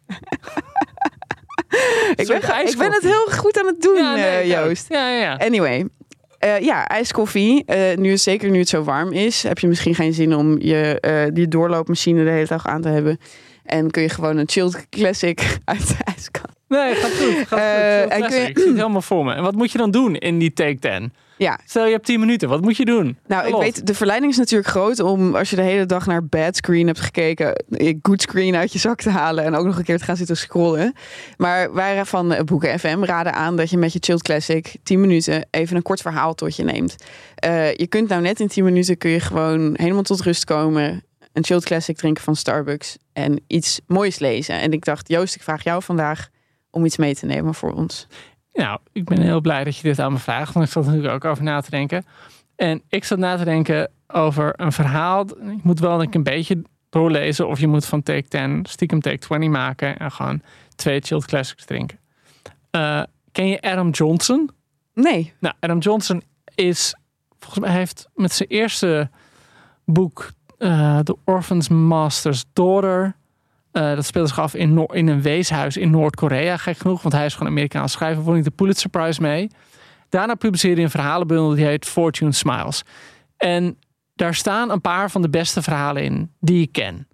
Ik ben, ik ben het heel goed aan het doen, Ja, nee, eh. Joost. Ja, ja, ja. Anyway. Eh, ja, ijskoffie. Eh, nu, zeker nu het zo warm is, heb je misschien geen zin om je, die doorloopmachine de hele dag aan te hebben. En kun je gewoon een chilled classic [laughs] uit de ijskast. Nee, gaat goed. Gaat Eh, goed. en Chill kun je- classic. Ik zie het helemaal voor me. En wat moet je dan doen in die take 10? Ja, Stel je hebt 10 minuten, wat moet je doen? nou, ik weet, de verleiding is natuurlijk groot om als je de hele dag naar bad screen hebt gekeken, eh, good screen uit je zak te halen en ook nog een keer te gaan zitten scrollen. Maar wij van eh, Boeken FM raden aan dat je met je chilled classic 10 minuten even een kort verhaal tot je neemt. Eh, je kunt nou net in 10 minuten kun je gewoon helemaal tot rust komen, een chilled classic drinken van Starbucks en iets moois lezen. En ik dacht, Joost, ik vraag jou vandaag om iets mee te nemen voor ons. Nou, ik ben heel blij dat je dit aan me vraagt. Want ik zat natuurlijk ook over na te denken. En ik zat na te denken over een verhaal. Je moet wel denk ik een beetje doorlezen. Of je moet van take 10 stiekem take 20 maken. En gewoon twee chilled classics drinken. Eh, ken je Adam Johnson? Nee. Nou, Adam Johnson is... Volgens mij heeft met zijn eerste boek... eh The Orphan's Master's Daughter... eh, dat speelde zich af in, Noor- in een weeshuis in Noord-Korea, gek genoeg. Want hij is gewoon Amerikaans schrijver. Won ik de Pulitzer Prize mee. Daarna publiceerde hij een verhalenbundel die heet Fortune Smiles. En daar staan een paar van de beste verhalen in die ik ken.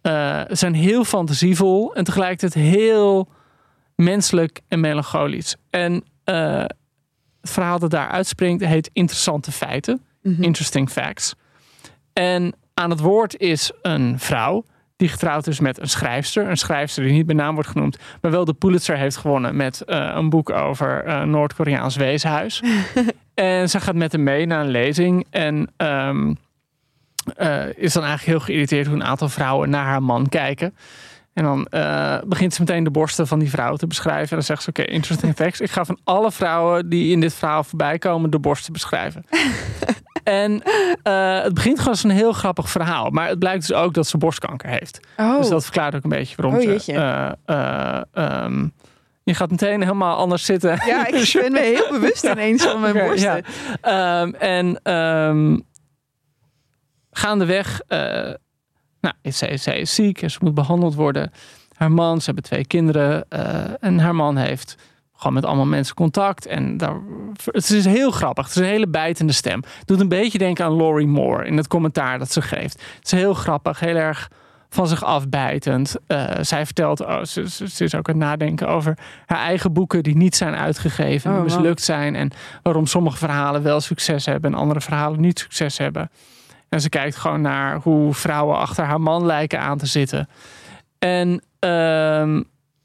Eh, ze zijn heel fantasievol en tegelijkertijd heel menselijk en melancholisch. En eh, het verhaal dat daar uitspringt heet Interessante Feiten. Interesting Facts. En aan het woord is een vrouw die getrouwd is met een schrijfster. Een schrijfster die niet bij naam wordt genoemd, maar wel de Pulitzer heeft gewonnen met eh, een boek over eh, Noord-Koreaans weeshuis. [laughs] en ze gaat met hem mee naar een lezing en ehm, eh, is dan eigenlijk heel geïrriteerd hoe een aantal vrouwen naar haar man kijken. En dan begint ze meteen de borsten van die vrouw te beschrijven. En dan zegt ze: Oké, interesting facts. Ik ga van alle vrouwen die in dit verhaal voorbij komen, de borsten beschrijven. [laughs] en eh, het begint gewoon als een heel grappig verhaal. Maar het blijkt dus ook dat ze borstkanker heeft. Oh, Dus dat verklaart ook een beetje waarom Oh, ze. eh, eh, ehm, je gaat meteen helemaal anders zitten. ja, ik [laughs] ben me heel bewust ineens van mijn borsten. ja. Ehm, en ehm, gaandeweg, nou, zij, zij is ziek en ze moet behandeld worden. Haar man, ze hebben twee kinderen. en haar man heeft gewoon met allemaal mensen contact. En daar, het is heel grappig. Het is een hele bijtende stem. Doet een beetje denken aan Laurie Moore in het commentaar dat ze geeft. Het is heel grappig, heel erg van zich afbijtend. Eh, zij vertelt, oh, ze, ze, ze is ook aan het nadenken over haar eigen boeken die niet zijn uitgegeven, Oh, wow. mislukt zijn. En waarom sommige verhalen wel succes hebben en andere verhalen niet succes hebben. En ze kijkt gewoon naar hoe vrouwen achter haar man lijken aan te zitten. En ehm,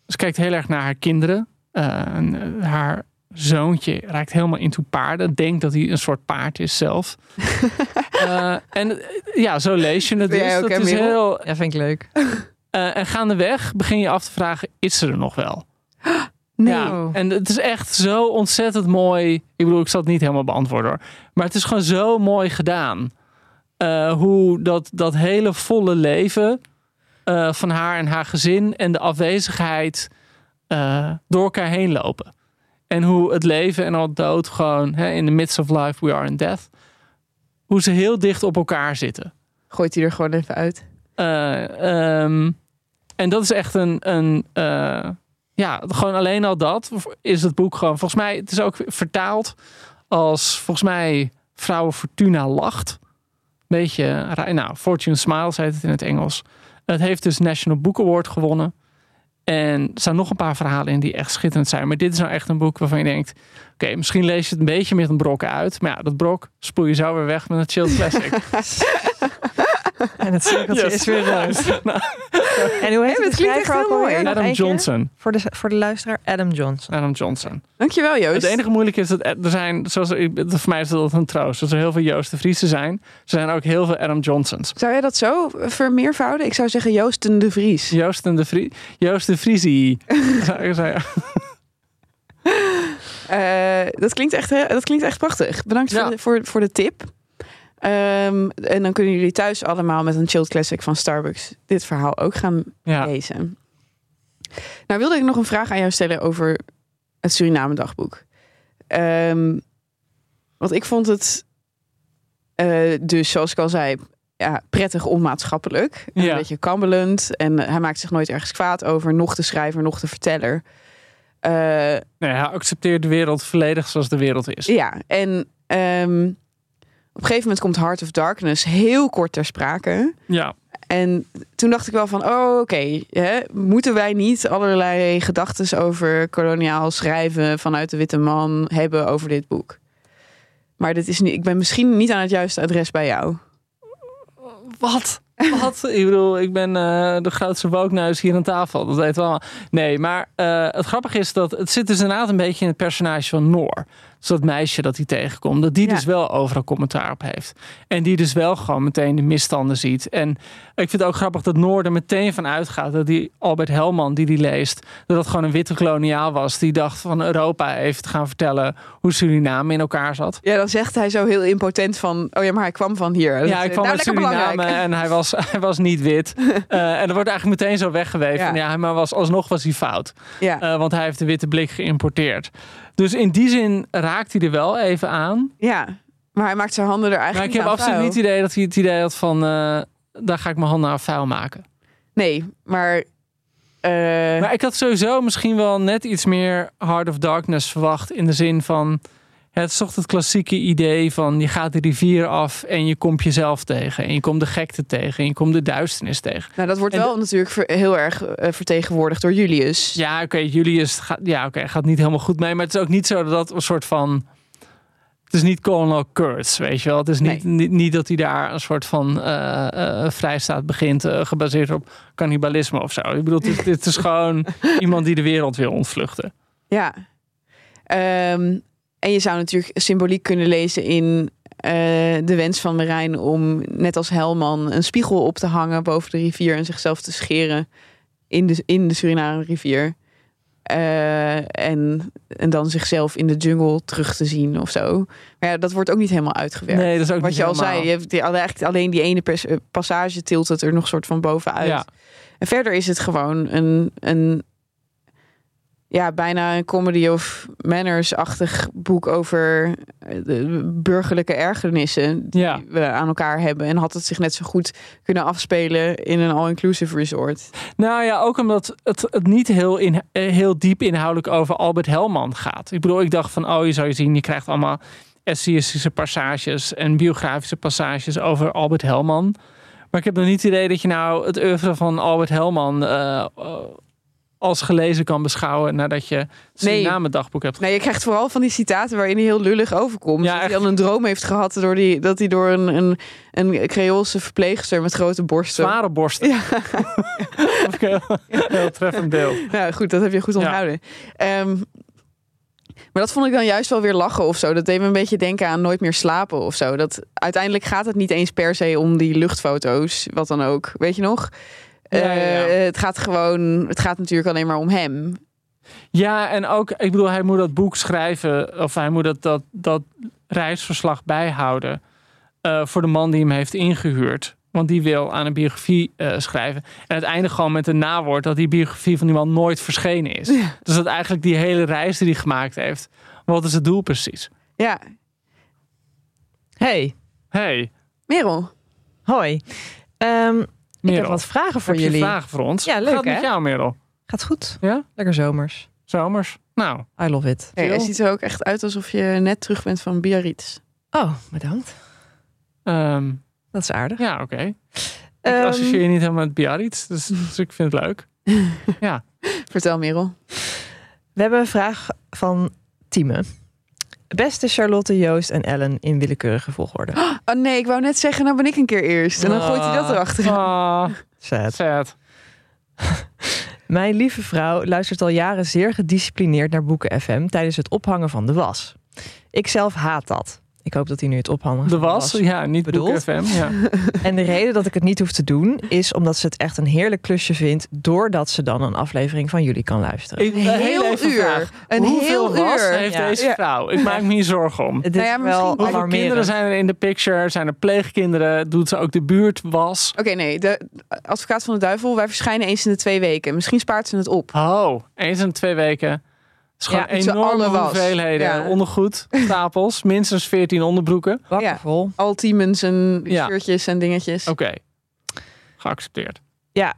ze kijkt heel erg naar haar kinderen. Eh, eh, haar zoontje raakt helemaal into paarden. Denkt dat hij een soort paard is zelf. [laughs] Eh, en ja, zo lees je het dus. jij ook, Dat hè, is Merel? heel, Ja, vind ik leuk. [laughs] eh, en gaandeweg begin je af te vragen, is ze er nog wel? [gasps] Nee. Ja, en het is echt zo ontzettend mooi. Ik bedoel, ik zal het niet helemaal beantwoorden hoor. Maar het is gewoon zo mooi gedaan. Eh, hoe dat, dat hele volle leven eh, van haar en haar gezin en de afwezigheid eh, door elkaar heen lopen. En hoe het leven en al dood gewoon hè, in the midst of life we are in death. Hoe ze heel dicht op elkaar zitten. Gooit hij er gewoon even uit. Eh, ehm, en dat is echt een, een eh, ja, gewoon alleen al dat is het boek gewoon. Volgens mij, het is ook vertaald als volgens mij Vrouwen Fortuna lacht. Beetje, nou, Fortune Smiles heet het in het Engels. Het heeft dus National Book Award gewonnen. En er staan nog een paar verhalen in die echt schitterend zijn. Maar dit is nou echt een boek waarvan je denkt... Oké, misschien lees je het een beetje met een brok uit. Maar ja, dat brok spoel je zo weer weg met een chill classic. [laughs] [laughs] En het cirkeltje Yes. is weer rond. [laughs] Nou, En hoe heet het het klinkt echt mooi. Adam? Johnson. Voor de, voor de luisteraar, Adam Johnson. Adam Johnson. Dankjewel, Joost. Het enige moeilijke is dat er zijn, zoals ik- voor mij is dat een troost, dat er heel veel Joost de Vriesen zijn. Er zijn ook heel veel Adam Johnsons. Zou jij dat zo vermeervouden? Ik zou zeggen Joosten de Vries. Joost en de Vrie, Joost de Vriesie. [laughs] Zou ik zeggen. Eh, dat, klinkt echt, dat klinkt echt prachtig. Bedankt Ja. voor, de, voor, voor de tip. Ehm, en dan kunnen jullie thuis allemaal met een chilled classic van Starbucks dit verhaal ook gaan Ja. lezen. Nou wilde ik nog een vraag aan jou stellen over het Suriname dagboek. Ehm, want ik vond het eh, dus, zoals ik al zei, ja, prettig onmaatschappelijk. Ja. Een beetje kabbelend. En hij maakt zich nooit ergens kwaad over. Nog de schrijver, nog de verteller. Eh, Nee, hij accepteert de wereld volledig zoals de wereld is. ja, en ehm, op een gegeven moment komt Heart of Darkness heel kort ter sprake. Ja. En toen dacht ik wel van, oh oké, hè, moeten wij niet allerlei gedachten over koloniaal schrijven vanuit de witte man hebben over dit boek? Maar dit is niet, ik ben misschien niet aan het juiste adres bij jou. Wat? Wat? [laughs] ik bedoel, ik ben eh, de grootste wookneus hier aan tafel. Dat weet wel. Nee, maar eh, het grappige is dat het zit dus inderdaad een beetje in het personage van Noor. Dus dat meisje dat hij tegenkomt, dat die Ja. dus wel overal commentaar op heeft. En die dus wel gewoon meteen de misstanden ziet. En ik vind het ook grappig dat Noor er meteen van uitgaat dat die Albert Helman die die leest, dat dat gewoon een witte koloniaal was. Die dacht van Europa even te gaan vertellen hoe Suriname in elkaar zat. Ja, dan zegt hij zo heel impotent van, oh ja, maar hij kwam van hier. Dat Ja, ik kwam uit Suriname belangrijk. en hij was, [laughs] hij was niet wit. [laughs] Eh, en er wordt eigenlijk meteen zo weggeweven. Ja. Ja. Maar was, alsnog was hij fout. Ja, Eh, want hij heeft de witte blik geïmporteerd. Dus in die zin raakt hij er wel even aan. ja, maar hij maakt zijn handen er Maar eigenlijk ik heb absoluut niet het idee dat hij het idee had van... eh, daar ga ik mijn handen aan vuil maken. Nee, maar... eh, Maar ik had sowieso misschien wel net iets meer Heart of Darkness verwacht. In de zin van... Het is toch het klassieke idee van je gaat de rivier af en je komt jezelf tegen. En je komt de gekte tegen en je komt de duisternis tegen. nou, dat wordt en wel natuurlijk heel erg eh, vertegenwoordigd door Julius. Ja, oké, Julius gaat, ja, oké, gaat niet helemaal goed mee. Maar het is ook niet zo dat dat een soort van... Het is niet Colonel Kurtz, weet je wel. Het is niet, niet, niet dat hij daar een soort van eh, eh, vrijstaat begint... eh, gebaseerd op cannibalisme of zo. Ik bedoel, dit, [laughs] dit is gewoon iemand die de wereld wil ontvluchten. Ja. Ehm, en je zou natuurlijk symboliek kunnen lezen in de wens van Marijn om net als Helman een spiegel op te hangen boven de rivier en zichzelf te scheren in de, in de Suriname rivier. Eh, en, en dan zichzelf in de jungle terug te zien of zo. Maar ja, dat wordt ook niet helemaal uitgewerkt. Nee, dat is ook Wat niet je al zei, je hebt die, eigenlijk alleen die ene eh, passage tilt het er nog soort van bovenuit. Ja. En verder is het gewoon een, een ja, bijna een comedy of manners-achtig boek over eh, de burgerlijke ergernissen die Ja. we aan elkaar hebben. En had het zich net zo goed kunnen afspelen in een all-inclusive resort. Nou ja, ook omdat het, het niet heel, in, eh, heel diep inhoudelijk over Albert Helman gaat. Ik bedoel, ik dacht van, oh, je zou je zien, je krijgt allemaal essayistische passages en biografische passages over Albert Helman. Maar ik heb nog niet het idee dat je nou het oeuvre van Albert Helman eh, als gelezen kan beschouwen nadat je Suriname dagboek hebt Nee, je krijgt vooral van die citaten waarin hij heel lullig overkomt. Ja, dat hij dan een droom heeft gehad door die, dat hij door een, een, een Creoolse verpleegster met grote borsten. zware borsten. Ja. [laughs] Ik heel, heel treffend beeld. Nou goed, dat heb je goed Ja. onthouden. Ehm, maar dat vond ik dan juist wel weer lachen of zo. Dat deed me een beetje denken aan nooit meer slapen of zo. Dat uiteindelijk gaat het niet eens per se om die luchtfoto's, wat dan ook. Weet je nog? Ja, ja, ja. Eh, het gaat gewoon, het gaat natuurlijk alleen maar om hem. Ja, en ook, ik bedoel, hij moet dat boek schrijven, of hij moet dat, dat, dat reisverslag bijhouden eh, voor de man die hem heeft ingehuurd. Want die wil aan een biografie eh, schrijven. En uiteindelijk gewoon met een nawoord dat die biografie van die man nooit verschenen is. Dus dat eigenlijk die hele reis die hij gemaakt heeft, wat is het doel precies? Ja, Hey, Hey, Merel. hoi. Ik heb wat vragen voor heb je jullie. vragen voor ons? Ja, leuk, Gaat het met hè? jou, Merel? Gaat goed. Ja? Lekker zomers. Zomers? Nou, I love it. Hey, ziet er ook echt uit alsof je net terug bent van Biarritz. Oh, bedankt. ehm, Dat is aardig. ja, oké. Ik Ehm, associeer je niet helemaal met Biarritz, dus, [laughs] dus ik vind het leuk. [laughs] Ja. Vertel Merel. we hebben een vraag van Tieme. Beste Charlotte, Joost en Ellen in willekeurige volgorde. Oh nee, ik wou net zeggen, nou ben ik een keer eerst. En dan gooit hij dat erachter. Ah, Sad. sad. [laughs] Mijn lieve vrouw luistert al jaren zeer gedisciplineerd naar Boeken FM tijdens het ophangen van de was. Ik zelf haat dat. Ik hoop dat hij nu het ophangen De was? Ja, niet bedoeld. FM. Ja. [laughs] En de reden dat ik het niet hoef te doen is omdat ze het echt een heerlijk klusje vindt doordat ze dan een aflevering van jullie kan luisteren. Ik, Een heel heel even uur. vraag. Een Hoeveel heel was uur. heeft Ja. deze vrouw? Ik maak me hier zorgen om. Het is Nou ja, misschien- wel Hoeveel kinderen zijn er in de picture? Zijn er pleegkinderen? Doet ze ook de buurtwas? Oké, nee. De advocaat van de duivel. Wij verschijnen eens in de twee weken. Misschien spaart ze het op. Oh, eens in de twee weken. Het is gewoon Ja, enorme hoeveelheden. Ja. Ondergoed, stapels, [laughs] minstens 14 onderbroeken. Bakken Ja. vol. Al Tiemens en Ja. shirtjes en dingetjes. Oké, geaccepteerd. Ja,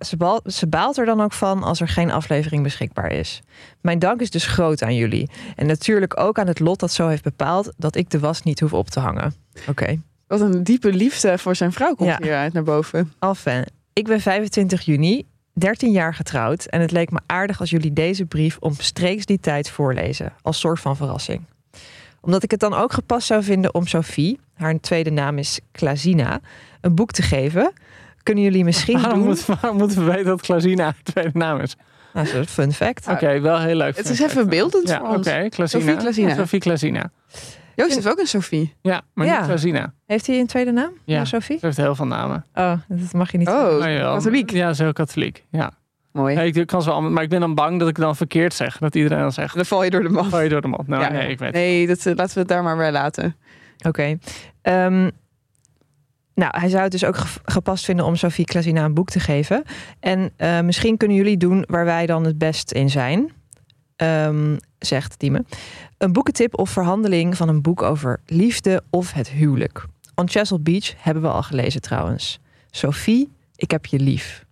ze, baalt er dan ook van als er geen aflevering beschikbaar is. Mijn dank is dus groot aan jullie. En natuurlijk ook aan het lot dat zo heeft bepaald dat ik de was niet hoef op te hangen. Oké. Wat een diepe liefde voor zijn vrouw komt Ja. hieruit naar boven. Enfin, ik ben 25 juni, 13 jaar getrouwd. En het leek me aardig als jullie deze brief omstreeks die tijd voorlezen. Als soort van verrassing. Omdat ik het dan ook gepast zou vinden om Sophie, haar tweede naam is Klazina, een boek te geven. Kunnen jullie misschien Waarom, doen... moet, waarom moeten we weten dat Klazina haar tweede naam is? Nou, dat is een fun fact. Oké, wel heel leuk. Het is even beeldend Ja, voor oké. Klazina. Sophie Klazina. Sophie Klazina. Joost heeft ook een Sophie. Ja, maar Ja. niet Klazina. Heeft hij een tweede naam? Ja. Ja, Sophie? Ze heeft heel veel namen. Oh, dat mag je niet Oh, jawel. katholiek. Ja, ze is heel katholiek. Ja. Mooi. Ja, ik kan ze wel, allemaal- maar ik ben dan bang dat ik dan verkeerd zeg. Dat iedereen dan zegt, Dan val je door de man. val je door de mond. Nou, Ja. nee, ik weet het. Nee, dat, eh, laten we het daar maar bij laten. Oké. Ehm, nou, hij zou het dus ook ge- gepast vinden om Sophie Klazina een boek te geven. En eh, misschien kunnen jullie doen waar wij dan het best in zijn. Ehm, zegt Tieme. Een boekentip of verhandeling van een boek over liefde of het huwelijk. On Chesil Beach hebben we al gelezen trouwens. Sophie, ik heb je lief.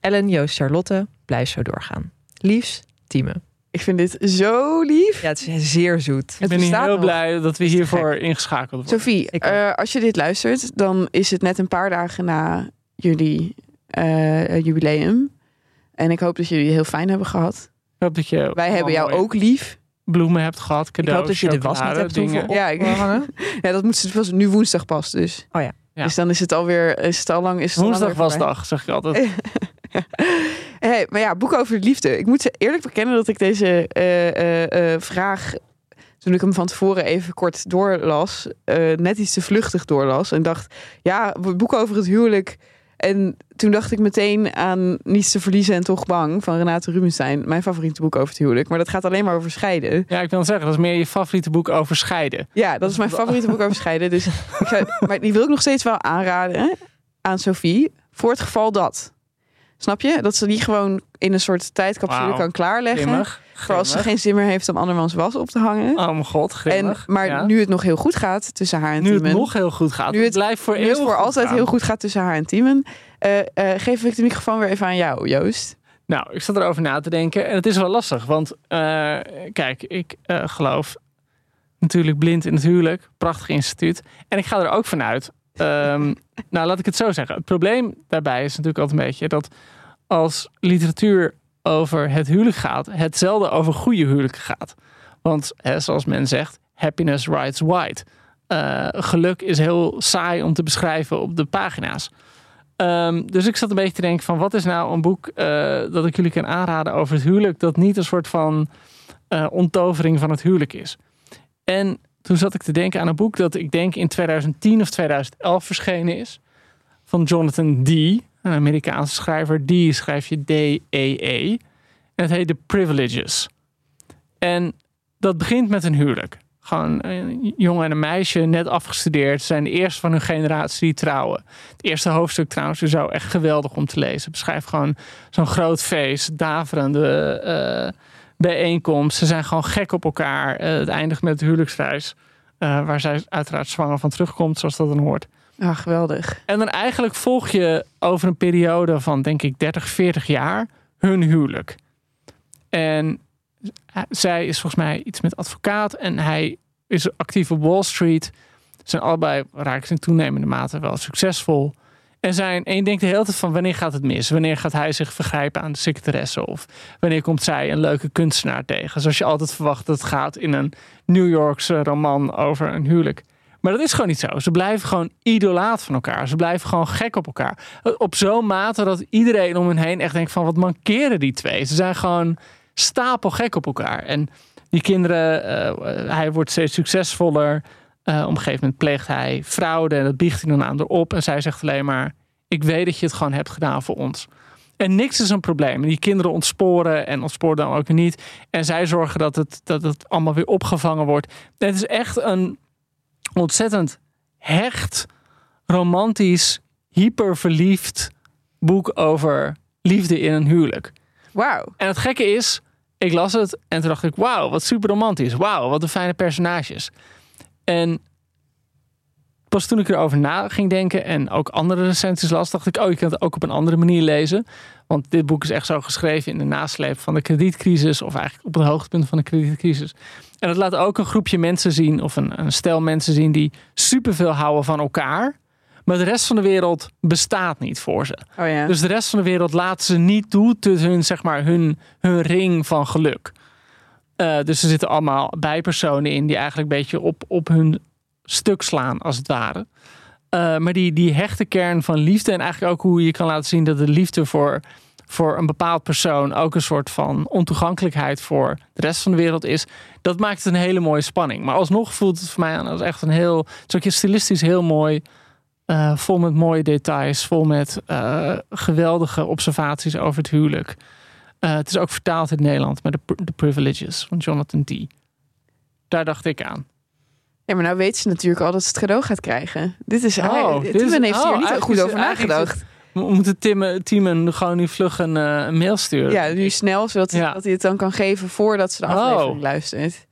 Ellen, Joost, Charlotte, blijf zo doorgaan. Liefs, Tieme. Ik vind dit zo lief. Ja, het is zeer zoet. Ik ben heel nog. blij dat we hiervoor ingeschakeld worden. Sophie, eh, als je dit luistert, dan is het net een paar dagen na jullie eh, jubileum. En ik hoop dat jullie het heel fijn hebben gehad. Ik hoop dat je Wij hebben jou ook lief. Bloemen hebt gehad, Ik cadeaus, hoop dat je de was niet hebt dingen. Ja, ik-. Ja, dat moet was nu woensdag pas dus. Oh ja. Ja. Dus dan is het alweer, is het al lang, is het Woensdag weer was voorbij. dag, zeg ik altijd. [laughs] Hey, maar ja, boek over de liefde. Ik moet ze eerlijk bekennen dat ik deze eh, eh, eh, vraag, toen ik hem van tevoren even kort doorlas, net iets te vluchtig doorlas. En dacht, ja, boek over het huwelijk. En toen dacht ik meteen aan Niets te verliezen en toch bang van Renate Rubenstein. Mijn favoriete boek over het huwelijk. Maar dat gaat alleen maar over scheiden. Ja, ik wil zeggen, dat is meer je favoriete boek over scheiden. Ja, dat is mijn favoriete boek over scheiden. Dus ik zou, [laughs] maar die wil ik nog steeds wel aanraden aan Sophie. Voor het geval dat. Snap je? Dat ze die gewoon in een soort tijdcapsule kan klaarleggen. Voor als ze geen zin meer heeft om andermans was op te hangen. Oh mijn god, en, grimmig. maar Ja. nu het nog heel goed gaat tussen haar en nu het Timon. nog heel goed gaat. Nu Nu het- het blijft voor nu het altijd gaan. heel goed gaat tussen haar en Timon. eh, eh, geef ik de microfoon weer even aan jou, Joost. Nou, ik zat erover na te denken. En het is wel lastig. Want eh, kijk, ik geloof natuurlijk blind in het huwelijk. Prachtig instituut. En ik ga er ook vanuit. ehm, [laughs] nou, laat ik het zo zeggen. Het probleem daarbij is natuurlijk altijd een beetje dat als literatuur over het huwelijk gaat, het zelden over goede huwelijken gaat. Want hè, zoals men zegt, happiness writes white. Eh, geluk is heel saai om te beschrijven op de pagina's. Ehm, dus ik zat een beetje te denken van wat is nou een boek eh, dat ik jullie kan aanraden over het huwelijk dat niet een soort van eh, onttovering van het huwelijk is. En toen zat ik te denken aan een boek dat ik denk in 2010 of 2011 verschenen is van Jonathan Dee, een Amerikaanse schrijver. Die schrijf je D-E-E. En het heet The Privileges. En dat begint met een huwelijk. Gewoon een jongen en een meisje, net afgestudeerd. Zijn de eerste van hun generatie die trouwen. Het eerste hoofdstuk trouwens is zo echt geweldig om te lezen. Beschrijft gewoon zo'n groot feest, daverende eh, bijeenkomst. Ze zijn gewoon gek op elkaar. Eh, het eindigt met de huwelijksreis. eh, waar zij uiteraard zwanger van terugkomt, zoals dat dan hoort. Ah, geweldig. En dan eigenlijk volg je over een periode van, denk ik, 30, 40 jaar hun huwelijk. En hij- zij is volgens mij iets met advocaat en hij is actief op Wall Street. Zijn allebei, raken in toenemende mate wel succesvol. En, zijn, en je denkt de hele tijd van wanneer gaat het mis? Wanneer gaat hij zich vergrijpen aan de secretaresse? Of wanneer komt zij een leuke kunstenaar tegen? Zoals je altijd verwacht dat het gaat in een New Yorkse roman over een huwelijk. Maar dat is gewoon niet zo. Ze blijven gewoon idolaat van elkaar. Ze blijven gewoon gek op elkaar. Op zo'n mate dat iedereen om hen heen echt denkt van wat mankeren die twee. Ze zijn gewoon stapelgek op elkaar. En die kinderen, eh, hij wordt steeds succesvoller. Eh, op een gegeven moment pleegt hij fraude en dat biecht hij dan aan erop. En zij zegt alleen maar, ik weet dat je het gewoon hebt gedaan voor ons. En niks is een probleem. Die kinderen ontsporen en ontsporen dan ook niet. En zij zorgen dat het, dat het allemaal weer opgevangen wordt. Het is echt een ontzettend hecht, romantisch, hyperverliefd boek over liefde in een huwelijk. Wauw. En het gekke is, ik las het en toen dacht ik, wauw, wat super romantisch. Wauw, wat een fijne personages. En pas toen ik erover na ging denken en ook andere recensies las, dacht ik, oh, je kan het ook op een andere manier lezen. Want dit boek is echt zo geschreven in de nasleep van de kredietcrisis, of eigenlijk op het hoogtepunt van de kredietcrisis. En het laat ook een groepje mensen zien, of een, een stel mensen zien, die superveel houden van elkaar. Maar de rest van de wereld bestaat niet voor ze. Oh ja. Dus de rest van de wereld laten ze niet toe tot hun, zeg maar, hun, hun ring van geluk. Uh, dus er zitten allemaal bijpersonen in die eigenlijk een beetje op, op hun stuk slaan, als het ware. Uh, maar die, die hechte kern van liefde en eigenlijk ook hoe je kan laten zien dat de liefde voor, voor een bepaald persoon ook een soort van ontoegankelijkheid voor de rest van de wereld is, dat maakt het een hele mooie spanning. Maar alsnog voelt het voor mij aan als echt een heel, het is ook stilistisch heel mooi. Uh, vol met mooie details, vol met uh, geweldige observaties over het huwelijk. Uh, het is ook vertaald in Nederland met The, The Privileges van Jonathan D. Daar dacht ik aan. Ja, maar nou weet ze natuurlijk al dat ze het cadeau gaat krijgen. Dit is, oh, hij, Tim heeft oh, hier niet goed over nagedacht. We moeten Tim, Tim gewoon nu vlug een, uh, een, mail sturen. Ja, nu snel, zodat ja. dat hij het dan kan geven voordat ze de aflevering oh. luistert.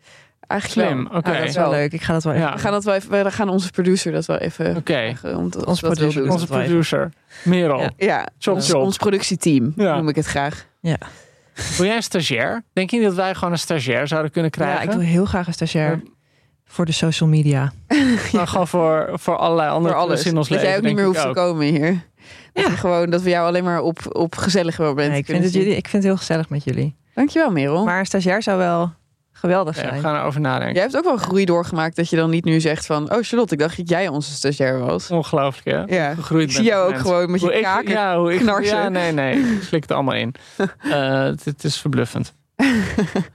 Eigenlijk Slim, oké. Okay. dat is wel leuk. Ik ga dat wel even. Ja. We gaan dat wel even. We gaan onze producer dat wel even. Oké. Okay. Onze producer. Onze producer. Merel. Ja. ja. Chop. Ons productieteam ja. noem ik het graag. Ja. Wil jij een stagiair? Denk je dat wij gewoon een stagiair zouden kunnen krijgen? Ja, ik wil heel graag een stagiair. Voor de social media. [laughs] Maar gewoon voor, voor allerlei andere voor alles. in ons dat leven. jij ook niet meer hoeft ook. te komen hier. Dat ja. gewoon dat we jou alleen maar op, op gezellige momenten nee, ik, vind het jullie, ik vind het heel gezellig met jullie. Dankjewel Merel. Maar een stagiair zou wel geweldig zijn. Ja, we gaan erover nadenken. Jij hebt ook wel groei doorgemaakt dat je dan niet nu zegt van... Oh Charlotte, ik dacht dat jij onze stagiair was. Ongelooflijk hè? Ja. Gegroeid ik zie jou ook gewoon met je hoe kaken ik, ja, hoe ik, knarsen. Ja, nee, nee. Ik slik het allemaal in. uh, het, het is verbluffend.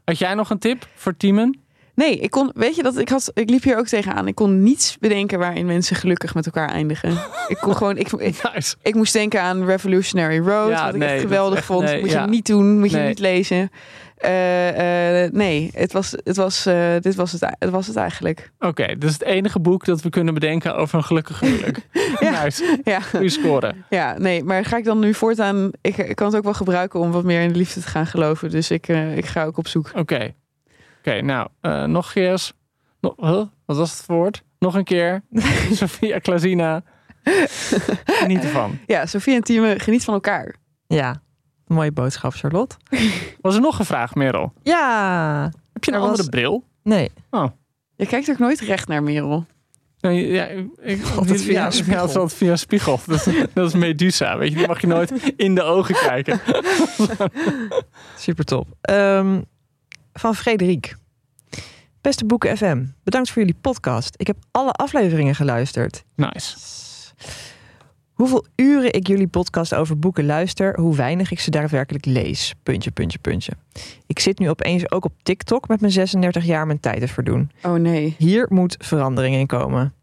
Had jij nog een tip voor teamen? Nee, ik kon, weet je dat ik had, ik liep hier ook tegenaan. Ik kon niets bedenken waarin mensen gelukkig met elkaar eindigen. ik kon [laughs] gewoon, ik, ik, nice. ik moest denken aan Revolutionary Road, Ja, wat ik nee, echt geweldig echt- [laughs] vond. nee, moet ja. je niet doen, moet je niet lezen. Eh, eh, nee, het was, het was, eh, dit was het, het was het eigenlijk. Oké, dit is het enige boek dat we kunnen bedenken over een gelukkig huwelijk. [laughs] Ja. Nice. Ja, Goeie score. ja, nee, maar ga ik dan nu voortaan? Ik, ik kan het ook wel gebruiken om wat meer in de liefde te gaan geloven. Dus ik, ik ga ook op zoek. Oké. Oké, nou, eh, nog keer. Nog, huh? Wat was het woord? Nog een keer. [laughs] Sophia Klazina. Niet ervan. Ja, Sofie en Tieme, geniet van elkaar. Ja, mooie boodschap, Charlotte. [laughs] Was er nog een vraag, Merel? Ja. Heb je een Er andere was- bril? Nee. Je kijkt ook nooit recht naar Merel. Nee, ja, ik, [laughs] via spiegel. Ja, het via een spiegel. Dat, is- dat is Medusa, weet je. Die mag je nooit in de ogen kijken. Super top. Ehm, van Frederik. Beste Boeken FM, bedankt voor jullie podcast. Ik heb alle afleveringen geluisterd. Nice. Hoeveel uren ik jullie podcast over boeken luister, hoe weinig ik ze daadwerkelijk lees. Puntje, puntje, puntje. Ik zit nu opeens ook op TikTok met mijn 36 jaar mijn tijd te verdoen. Oh nee. Hier moet verandering in komen.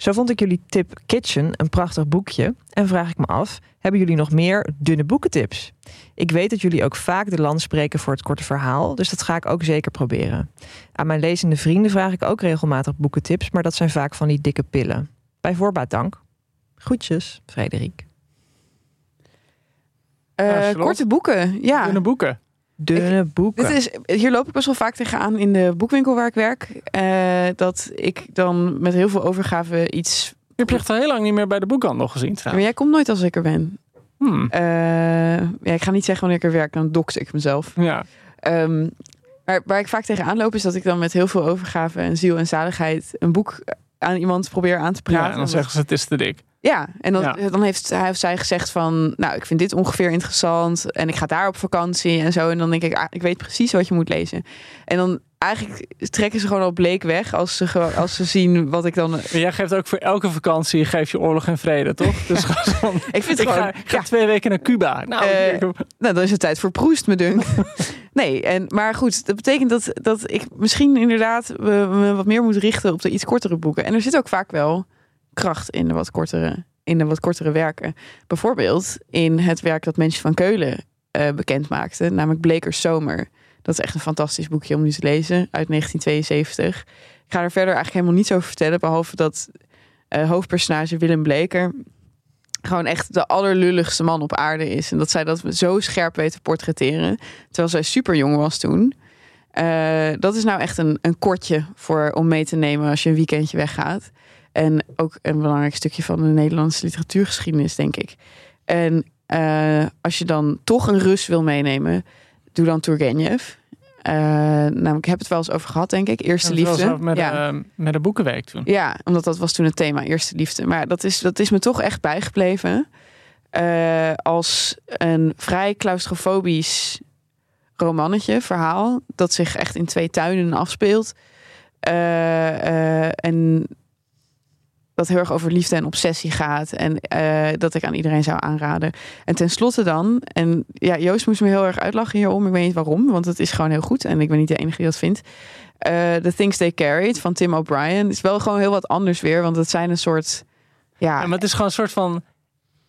Zo vond ik jullie tip Kitchen een prachtig boekje en vraag ik me af, hebben jullie nog meer dunne boekentips? Ik weet dat jullie ook vaak de land spreken voor het korte verhaal, dus dat ga ik ook zeker proberen. Aan mijn lezende vrienden vraag ik ook regelmatig boekentips, maar dat zijn vaak van die dikke pillen. Bij voorbaat dank. Groetjes, Frederik. Eh, korte boeken, ja. Dunne boeken. Dunne boeken. Dit is, hier loop ik best wel vaak tegenaan in de boekwinkel waar ik werk. eh, dat ik dan met heel veel overgave iets... Je hebt echt al heel lang niet meer bij de boekhandel gezien Maar trouwens. jij komt nooit als ik er ben. Hmm. Eh, ja, ik ga niet zeggen wanneer ik er werk, dan dox ik mezelf. Ja. Ehm, maar waar ik vaak tegenaan loop is dat ik dan met heel veel overgave en ziel en zaligheid een boek aan iemand probeer aan te praten. ja, en dan zeggen ze het is te dik. Ja, en dan, Ja. dan heeft hij of zij gezegd van, nou, ik vind dit ongeveer interessant en ik ga daar op vakantie en zo. En dan denk ik, ah, ik weet precies wat je moet lezen. En dan eigenlijk trekken ze gewoon al bleek weg als ze, als ze zien wat ik dan... Maar jij geeft ook voor elke vakantie geef je oorlog en vrede, toch? [laughs] Dus gewoon, Ik vind ik het ga, gewoon... ga ja, twee weken naar Cuba. Nou, Eh, ik- nou, dan is het tijd voor Proest, me dunk. [laughs] nee, en, maar goed, dat betekent dat, dat ik misschien inderdaad me, me wat meer moet richten op de iets kortere boeken. En er zit ook vaak wel kracht in de wat kortere, in de wat kortere werken. Bijvoorbeeld in het werk dat Mensen van Keulen eh, bekend maakte, namelijk Blekers Zomer. Dat is echt een fantastisch boekje om nu te lezen uit 1972. Ik ga er verder eigenlijk helemaal niets over vertellen, behalve dat eh, hoofdpersonage Willem Bleker gewoon echt de allerlulligste man op aarde is. En dat zij dat zo scherp weet te portretteren. Terwijl zij super jong was toen. Eh, dat is nou echt een, een kortje voor, om mee te nemen als je een weekendje weggaat. En ook een belangrijk stukje van de Nederlandse literatuurgeschiedenis, denk ik. En eh, als je dan toch een Rus wil meenemen, doe dan Turgenev. Uh, namelijk, ik heb het wel eens over gehad, denk ik. Eerste liefde. met, ja. de, met de boekenweek toen. ja, omdat dat was toen het thema Eerste liefde. Maar dat is, dat is me toch echt bijgebleven. Eh, als een vrij claustrofobisch romannetje, verhaal. Dat zich echt in twee tuinen afspeelt. Eh, eh, en dat heel erg over liefde en obsessie gaat. En eh, dat ik aan iedereen zou aanraden. En tenslotte dan, en ja, Joost moest me heel erg uitlachen hierom. Ik weet niet waarom, want het is gewoon heel goed. En ik ben niet de enige die dat vindt. Eh, The Things They Carried van Tim O'Brien is wel gewoon heel wat anders weer. Want het zijn een soort... Ja, Ja, maar het is gewoon een soort van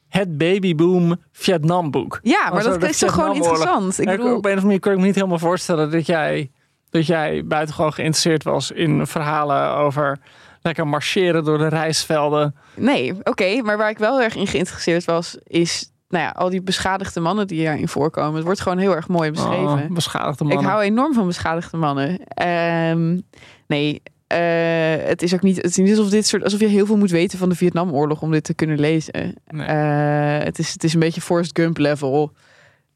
het babyboom Vietnam boek. ja maar dat is toch gewoon interessant. Ik Ik bedoel, Op een of andere manier kan ik me niet helemaal voorstellen dat jij, dat jij buitengewoon geïnteresseerd was in verhalen over lekker marcheren door de rijstvelden. Nee, oké. maar waar ik wel erg in geïnteresseerd was, is nou ja, al die beschadigde mannen die erin voorkomen. Het wordt gewoon heel erg mooi beschreven. Oh, beschadigde mannen. ik hou enorm van beschadigde mannen. Ehm, nee, eh, het is ook niet, het is niet alsof, dit soort, alsof je heel veel moet weten van de Vietnamoorlog om dit te kunnen lezen. Nee. Eh, het, is, het is een beetje Forrest Gump level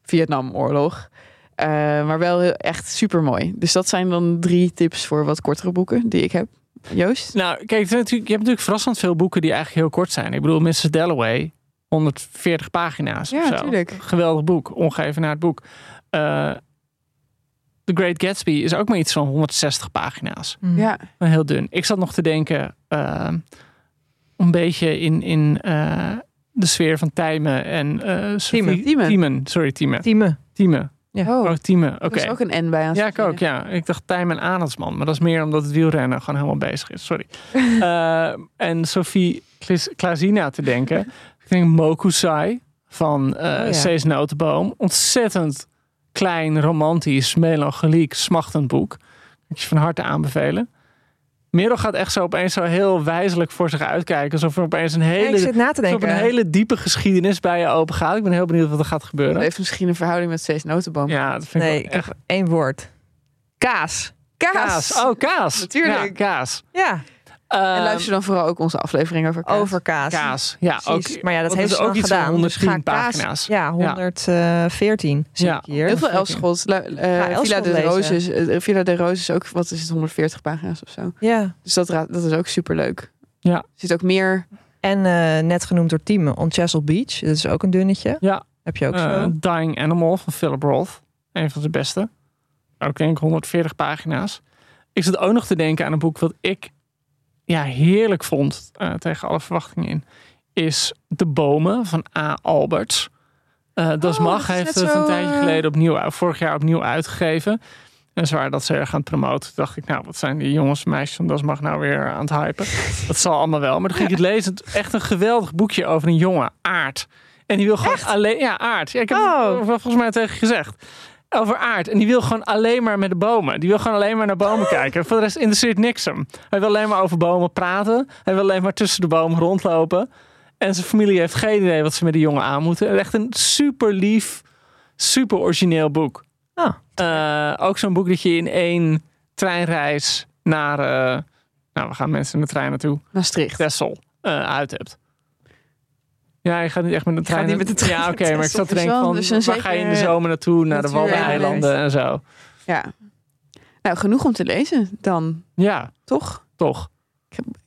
Vietnamoorlog. Eh, maar wel echt super mooi. Dus dat zijn dan drie tips voor wat kortere boeken die ik heb. Joost? Nou, kijk, natuurlijk, je hebt natuurlijk verrassend veel boeken die eigenlijk heel kort zijn. Ik bedoel, Mrs. Dalloway, 140 pagina's Ja, of zo. tuurlijk. Geweldig boek, het boek. Eh, The Great Gatsby is ook maar iets van 160 pagina's. Mm. Ja. Maar heel dun. Ik zat nog te denken, eh, een beetje in, in eh, de sfeer van Tijmen en eh Sophie- Tiemen. Tiemen. Sorry, Tiemen. Tieme. Tiemen. Oh, Oh, Tiemen. Oké. er is ook een N bij aan Ja, ik ook. Ja, ik dacht Tijmen Arendsman, maar dat is meer omdat het wielrennen gewoon helemaal bezig is. Sorry. [laughs] Eh, en Sophie Klazina te denken. ik denk Mokusai van eh ja. Cees Notenboom. Ontzettend klein, romantisch, melancholiek, smachtend boek. Kan ik je van harte aanbevelen. Merel gaat echt zo opeens zo heel wijzelijk voor zich uitkijken. Alsof er opeens een Ja, hele, ik zit na te alsof een hele diepe geschiedenis bij je open gaat. Ik ben heel benieuwd wat er gaat Dat gebeuren. heeft misschien een verhouding met Cees Notenboom. Ja, dat vind nee, ik ik wel echt heb één woord. Kaas. kaas. Oh, kaas. [laughs] Natuurlijk. Ja, kaas. Ja, En Ehm, luister dan vooral ook onze aflevering over kaas. over kaas. kaas. Ja, Precies. ook. maar ja, dat heeft is ze ook iets gedaan. 110 Dus pagina's. Ja, 114 zie Ja. ik hier. Heel veel ik- Elschot. Eh, Villa de. Roses. eh, Villa de Roses ook, wat is het, 140 pagina's of zo. Ja. Dus dat, dat is ook super leuk. Ja. Er zit ook meer... En eh, net genoemd door Tieme, On Chesil Beach. Dat is ook een dunnetje. Ja. Heb je ook Eh, zo. Dying Animal van Philip Roth. Een van zijn beste. Ook denk ik 140 pagina's. Ik zit ook nog te denken aan een boek wat ik ja, heerlijk vond. eh, tegen alle verwachtingen in. Is De Bomen van A. Alberts. Eh Das Oh, Mag heeft het een zo, tijdje eh, geleden opnieuw, vorig jaar opnieuw uitgegeven. En zwaar dat ze er gaan promoten. Toen dacht ik, nou, wat zijn die jongens en meisjes van Das Mag nou weer aan het hypen? [laughs] Dat zal allemaal wel. Maar toen ging ik het lezen. Echt een geweldig boekje over een jongen, Aard. En die wil gewoon alleen... Ja, Aard. Ja, ik heb Oh. het volgens mij tegen gezegd. Over Aard. En die wil gewoon alleen maar met de bomen. Die wil gewoon alleen maar naar bomen [laughs] kijken. Voor de rest interesseert niks hem. Hij wil alleen maar over bomen praten. Hij wil alleen maar tussen de bomen rondlopen. En zijn familie heeft geen idee wat ze met die jongen aan moeten. Echt een super lief, super origineel boek. Ah. Eh, ook zo'n boek dat je in één treinreis naar... eh, nou, we gaan mensen in de trein naartoe. Maastricht. Texel eh, uit hebt. Ja, je gaat niet echt met de ga trein. niet met de trein Ja, oké, [laughs] maar ik zat te denken van, dus een waar ga je in de zomer naartoe? Naar de Waddeneilanden en zo. Ja. Nou, genoeg om te lezen dan, Ja, toch? toch.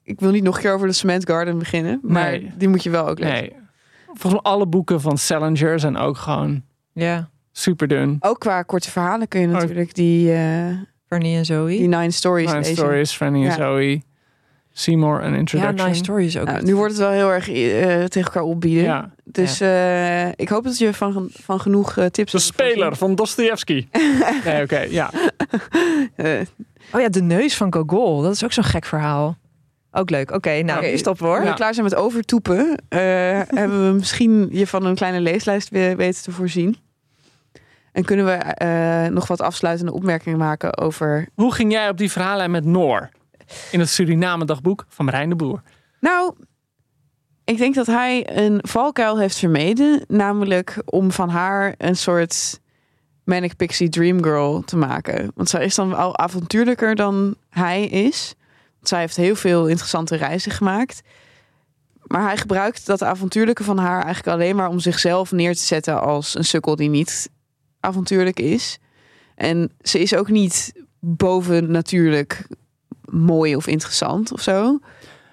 Ik wil niet nog een keer over de Cement Garden beginnen. Maar Nee. die moet je wel ook lezen. Nee. Volgens mij alle boeken van Salinger zijn ook gewoon Ja. super dun. Ook qua korte verhalen kun je natuurlijk die, eh, Bernie en Zoe. die Nine Stories Nine lezen. Stories, en. Zoe. Seymour, een ja, introduction. Nine Stories ook. Nou, nu wordt het wel heel erg eh, tegen elkaar opbieden. Ja. Dus eh, ik hoop dat je van, van genoeg eh, tips De hebt speler van Dostoevsky. [laughs] nee, oké, ja. Oh ja, de neus van Gogol. Dat is ook zo'n gek verhaal. Ook leuk. Oké, nou, stoppen we hoor. We Ja. klaar zijn met overtoepen, eh, [laughs] hebben we misschien je van een kleine leeslijst weer weten te voorzien. En kunnen we eh, nog wat afsluitende opmerkingen maken over. Hoe ging jij op die verhaallijn met Noor? In het Suriname dagboek van Marijn de Boer. Nou, ik denk dat hij een valkuil heeft vermeden, namelijk om van haar een soort manic pixie dream girl te maken. Want zij is dan al avontuurlijker dan hij is. zij heeft heel veel interessante reizen gemaakt. Maar hij gebruikt dat avontuurlijke van haar eigenlijk alleen maar om zichzelf neer te zetten als een sukkel die niet avontuurlijk is. En ze is ook niet boven natuurlijk mooi of interessant of zo.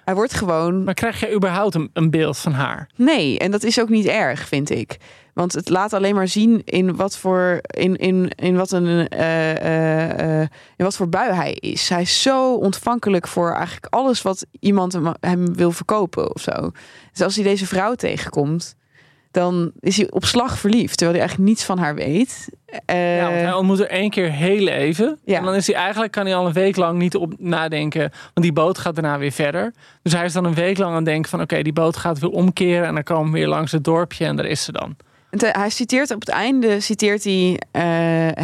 Hij wordt gewoon. Maar krijg je überhaupt een, een beeld van haar? Nee, en dat is ook niet erg, vind ik. Want het laat alleen maar zien in wat voor, in, in, in wat een, eh, eh, eh, in wat voor bui hij is. Hij is zo ontvankelijk voor eigenlijk alles wat iemand hem, hem wil verkopen of zo. Dus als hij deze vrouw tegenkomt, dan is hij op slag verliefd, terwijl hij eigenlijk niets van haar weet. Eh, Ja, want hij ontmoet er één keer heel even. Ja. En dan is hij eigenlijk, kan hij al een week lang niet op nadenken. Want die boot gaat daarna weer verder. Dus hij is dan een week lang aan het denken van... oké, die boot gaat weer omkeren. En dan komen we weer langs het dorpje en daar is ze dan. En te- hij citeert op het einde citeert hij eh,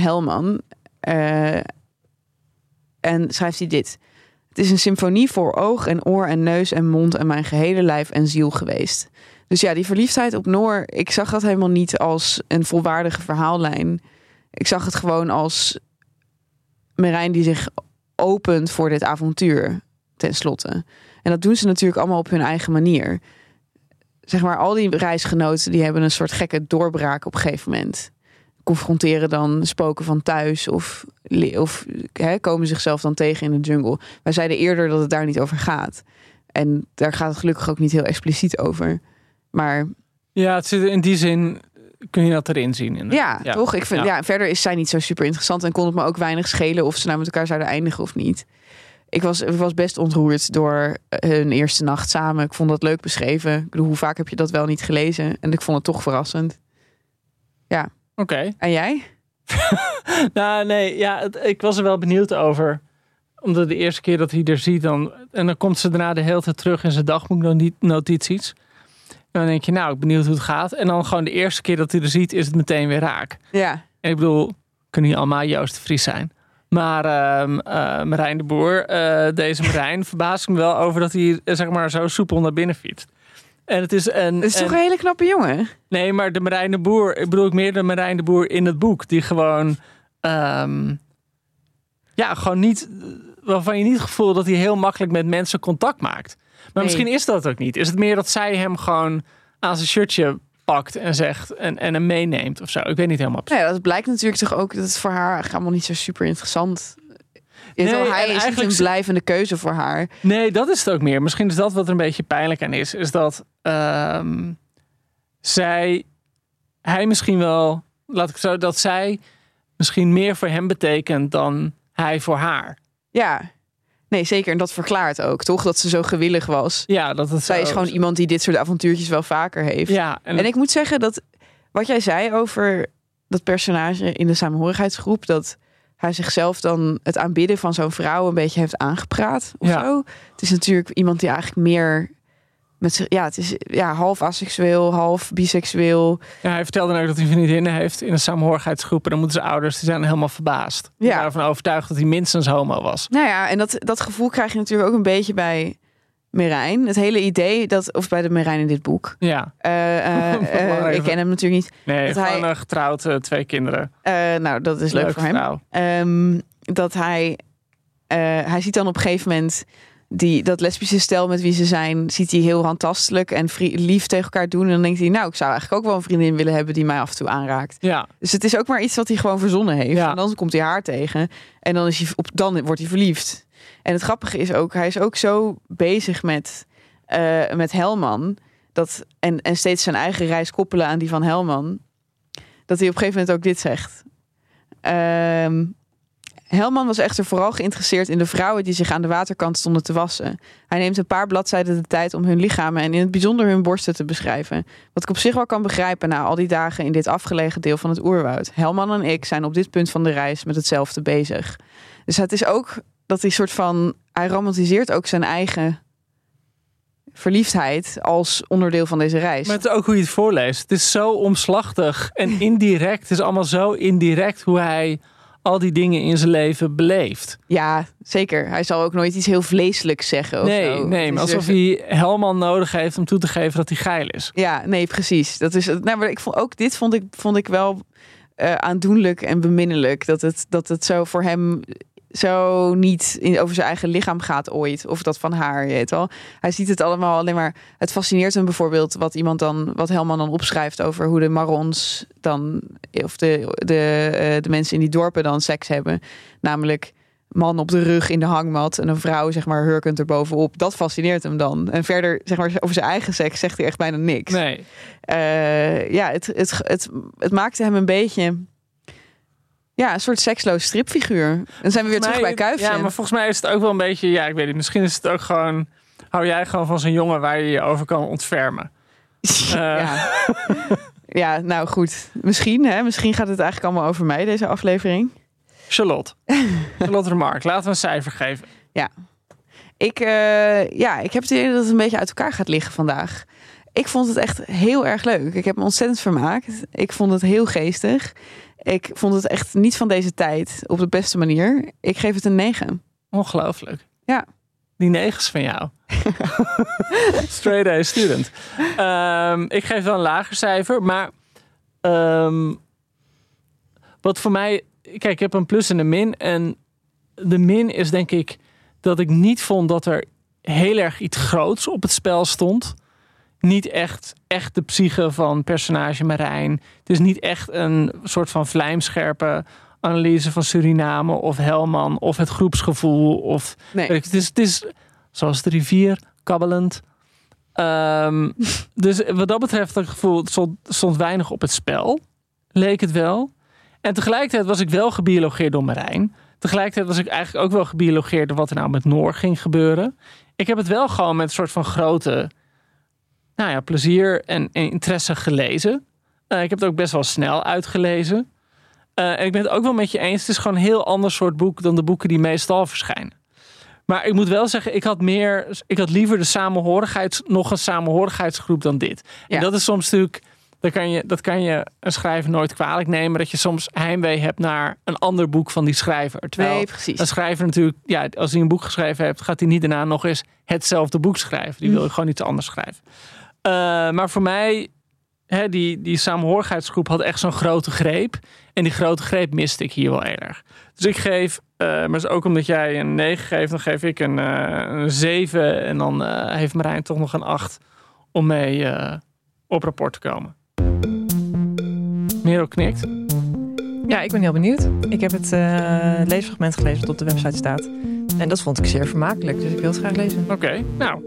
Helman eh, en schrijft hij dit: Het is een symfonie voor oog en oor en neus en mond en mijn gehele lijf en ziel geweest. Dus ja, die verliefdheid op Noor, ik zag dat helemaal niet als een volwaardige verhaallijn. Ik zag het gewoon als Merijn die zich opent voor dit avontuur, tenslotte. En dat doen ze natuurlijk allemaal op hun eigen manier zeg maar, al die reisgenoten die hebben een soort gekke doorbraak op een gegeven moment. Confronteren dan spoken van thuis of, of komen zichzelf dan tegen in de jungle. Wij zeiden eerder dat het daar niet over gaat. En daar gaat het gelukkig ook niet heel expliciet over. Maar Ja, het zit in die zin kun je dat erin zien. inderdaad. ja, toch? Ik vind, Ja. ja. verder is zij niet zo super interessant en kon het me ook weinig schelen of ze nou met elkaar zouden eindigen of niet. Ik was, ik was best ontroerd door hun eerste nacht samen. Ik vond dat leuk beschreven. Ik bedoel, hoe vaak heb je dat wel niet gelezen? En ik vond het toch verrassend. Oké. En jij? [laughs] Nou, nee, ja, het- ik was er wel benieuwd over. Omdat de eerste keer dat hij er ziet, dan, en dan komt ze daarna de hele tijd terug in zijn dagboeknotities. Dan denk je, nou, ik ben benieuwd hoe het gaat. En dan gewoon de eerste keer dat hij er ziet, is het meteen weer raak. Ja. En ik bedoel, kunnen niet allemaal Joost de Vries zijn. Maar ehm eh, Marijn de Boer, eh, deze Marijn, [laughs] verbaast me wel over dat hij eh, zeg maar zo soepel naar binnen fietst. En het is een. Het is toch een hele knappe jongen? Nee, maar de Marijn de Boer, ik bedoel ik meer de Marijn de Boer in het boek, die gewoon, ehm, ja, gewoon niet, waarvan je niet het gevoel dat hij heel makkelijk met mensen contact maakt. Maar Nee. misschien is dat ook niet. Is het meer dat zij hem gewoon aan zijn shirtje pakt en zegt en, en hem meeneemt of zo? Ik weet niet helemaal. Nou ja, dat blijkt natuurlijk toch ook dat het voor haar allemaal niet zo super interessant is. Nee, hij is eigenlijk een blijvende keuze voor haar. Nee, dat is het ook meer. Misschien is dat wat er een beetje pijnlijk aan is. Is dat ehm, zij, hij misschien wel, laat ik zo, dat zij misschien meer voor hem betekent dan hij voor haar. Ja. Nee, zeker. En dat verklaart ook, toch? Dat ze zo gewillig was. Ja, dat het Zij is gewoon iemand die dit soort avontuurtjes wel vaker heeft. Ja, en, En ik moet zeggen dat wat jij zei over dat personage in de samenhorigheidsgroep, dat hij zichzelf dan het aanbidden van zo'n vrouw een beetje heeft aangepraat of Ja. zo. Het is natuurlijk iemand die eigenlijk meer met ja, het is ja, half asexueel, half biseksueel. ja, hij vertelde ook dat hij vriendinnen heeft in een samenhorigheidsgroep. En dan moeten zijn ouders, die zijn helemaal verbaasd. Die Ja. waren ervan overtuigd dat hij minstens homo was. Nou ja, en dat, dat gevoel krijg je natuurlijk ook een beetje bij Merijn. Het hele idee dat, of bij de Merijn in dit boek. Ja, Eh, eh, [laughs] eh, ik ken hem natuurlijk niet. nee, Dat hij- getrouwd, twee kinderen. Nou, dat is leuk voor hem. Ehm, dat hij, hij ziet dan op een gegeven moment die, dat lesbische stel met wie ze zijn, ziet hij heel handtastelijk en lief tegen elkaar doen. En dan denkt hij, nou, ik zou eigenlijk ook wel een vriendin willen hebben die mij af en toe aanraakt. Ja, Dus het is ook maar iets wat hij gewoon verzonnen heeft. Ja. En dan komt hij haar tegen en dan, is hij op, dan wordt hij verliefd. En het grappige is ook, hij is ook zo bezig met, eh, met Helman. Dat, en, en steeds zijn eigen reis koppelen aan die van Helman. Dat hij op een gegeven moment ook dit zegt. Ehm, Helman was echter vooral geïnteresseerd in de vrouwen die zich aan de waterkant stonden te wassen. Hij neemt een paar bladzijden de tijd om hun lichamen en in het bijzonder hun borsten te beschrijven. Wat ik op zich wel kan begrijpen na al die dagen in dit afgelegen deel van het oerwoud. Helman en ik zijn op dit punt van de reis met hetzelfde bezig. Dus het is ook dat hij soort van. Hij romantiseert ook zijn eigen verliefdheid als onderdeel van deze reis. maar het is ook hoe je het voorleest. Het is zo omslachtig en indirect. Het is allemaal zo indirect hoe hij al die dingen in zijn leven beleeft. Ja, zeker. Hij zal ook nooit iets heel vleeselijks zeggen. Of Nee, zo. nee, maar alsof hij Helman nodig heeft om toe te geven dat hij geil is. Ja, nee, precies. Dat is, nou, maar ik vond, ook dit vond ik, vond ik wel eh, aandoenlijk en beminnelijk. Dat het, dat het zo voor hem zo niet in, over zijn eigen lichaam gaat ooit. Of dat van haar, je weet wel. Hij ziet het allemaal alleen maar... Het fascineert hem bijvoorbeeld wat iemand dan... Wat Helman dan opschrijft over hoe de marrons dan... Of de, de, eh, de mensen in die dorpen dan seks hebben. Namelijk man op de rug in de hangmat en een vrouw zeg maar hurkend erbovenop. Dat fascineert hem dan. En verder zeg maar over zijn eigen seks zegt hij echt bijna niks. Nee. Eh, ja, het, het, het, het maakte hem een beetje... Ja, een soort seksloos stripfiguur. Dan zijn we weer terug bij Kuifje. Ja, maar volgens mij is het ook wel een beetje... Ja, ik weet niet. Misschien is het ook gewoon... Hou jij gewoon van zo'n jongen waar je je over kan ontfermen. [laughs] ja. ja, nou goed. Misschien, hè? Misschien gaat het eigenlijk allemaal over mij, deze aflevering. Charlotte. Charlotte Remark. Laten we een cijfer geven. Ja. Ik, uh, ja, ik heb het idee dat het een beetje uit elkaar gaat liggen vandaag. Ik vond het echt heel erg leuk. Ik heb me ontzettend vermaakt. Ik vond het heel geestig. Ik vond het echt niet van deze tijd op de beste manier. Ik geef het een 9. Ongelooflijk. Ja. Die negens van jou. [laughs] Straight A student. Um, ik geef wel een lager cijfer, maar um, wat voor mij kijk, ik heb een plus en een min. En de min is denk ik dat ik niet vond dat er heel erg iets groots op het spel stond. Niet echt, echt de psyche van personage Marijn. Het is niet echt een soort van vlijmscherpe analyse van Suriname of Helman of het groepsgevoel. Of, nee. het, is, het is zoals de rivier, kabbelend. Um, [laughs] dus wat dat betreft, het gevoel stond, stond weinig op het spel. Leek het wel. En tegelijkertijd was ik wel gebiologeerd door Marijn. Tegelijkertijd was ik eigenlijk ook wel gebiologeerd door wat er nou met Noor ging gebeuren. Ik heb het wel gewoon met een soort van grote nou ja, plezier en, interesse gelezen. Uh, ik heb het ook best wel snel uitgelezen. Uh, en ik ben het ook wel met je eens. Het is gewoon een heel ander soort boek dan de boeken die meestal verschijnen. Maar ik moet wel zeggen, ik had meer, ik had liever de samenhorigheids, nog een samenhorigheidsgroep dan dit. Ja. En dat is soms natuurlijk dat kan, je, dat kan je een schrijver nooit kwalijk nemen. Dat je soms heimwee hebt naar een ander boek van die schrijver. Terwijl nee, precies. een schrijver natuurlijk, ja, als hij een boek geschreven heeft, gaat hij niet daarna nog eens hetzelfde boek schrijven. Die wil gewoon iets anders schrijven. Uh, maar voor mij, hè, die, die samenhorigheidsgroep had echt zo'n grote greep. En die grote greep miste ik hier wel erg. Dus ik geef, uh, maar is ook omdat jij een 9 geeft, dan geef ik een, uh, een 7. En dan heeft Marijn toch nog een 8 om mee op rapport te komen. Merel knikt. Ja, ik ben heel benieuwd. Ik heb het uh, leesfragment gelezen dat op de website staat. En dat vond ik zeer vermakelijk, dus ik wil het graag lezen. Oké, okay, nou.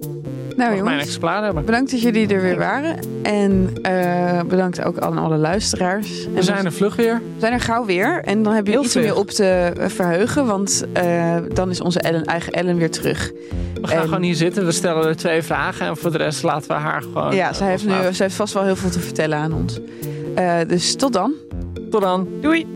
Nou mijn exemplaar hebben. bedankt dat jullie er weer waren. En uh, bedankt ook aan alle luisteraars. We zijn er vlug weer. We zijn er gauw weer. En dan heb je iets meer op te verheugen. Want uh, dan is onze Ellen, eigen Ellen weer terug. We gaan en... gewoon hier zitten. We stellen er twee vragen. En voor de rest laten we haar gewoon... Ja, zij heeft, nu, zij heeft vast wel heel veel te vertellen aan ons. Dus tot dan. Tot dan. Doei.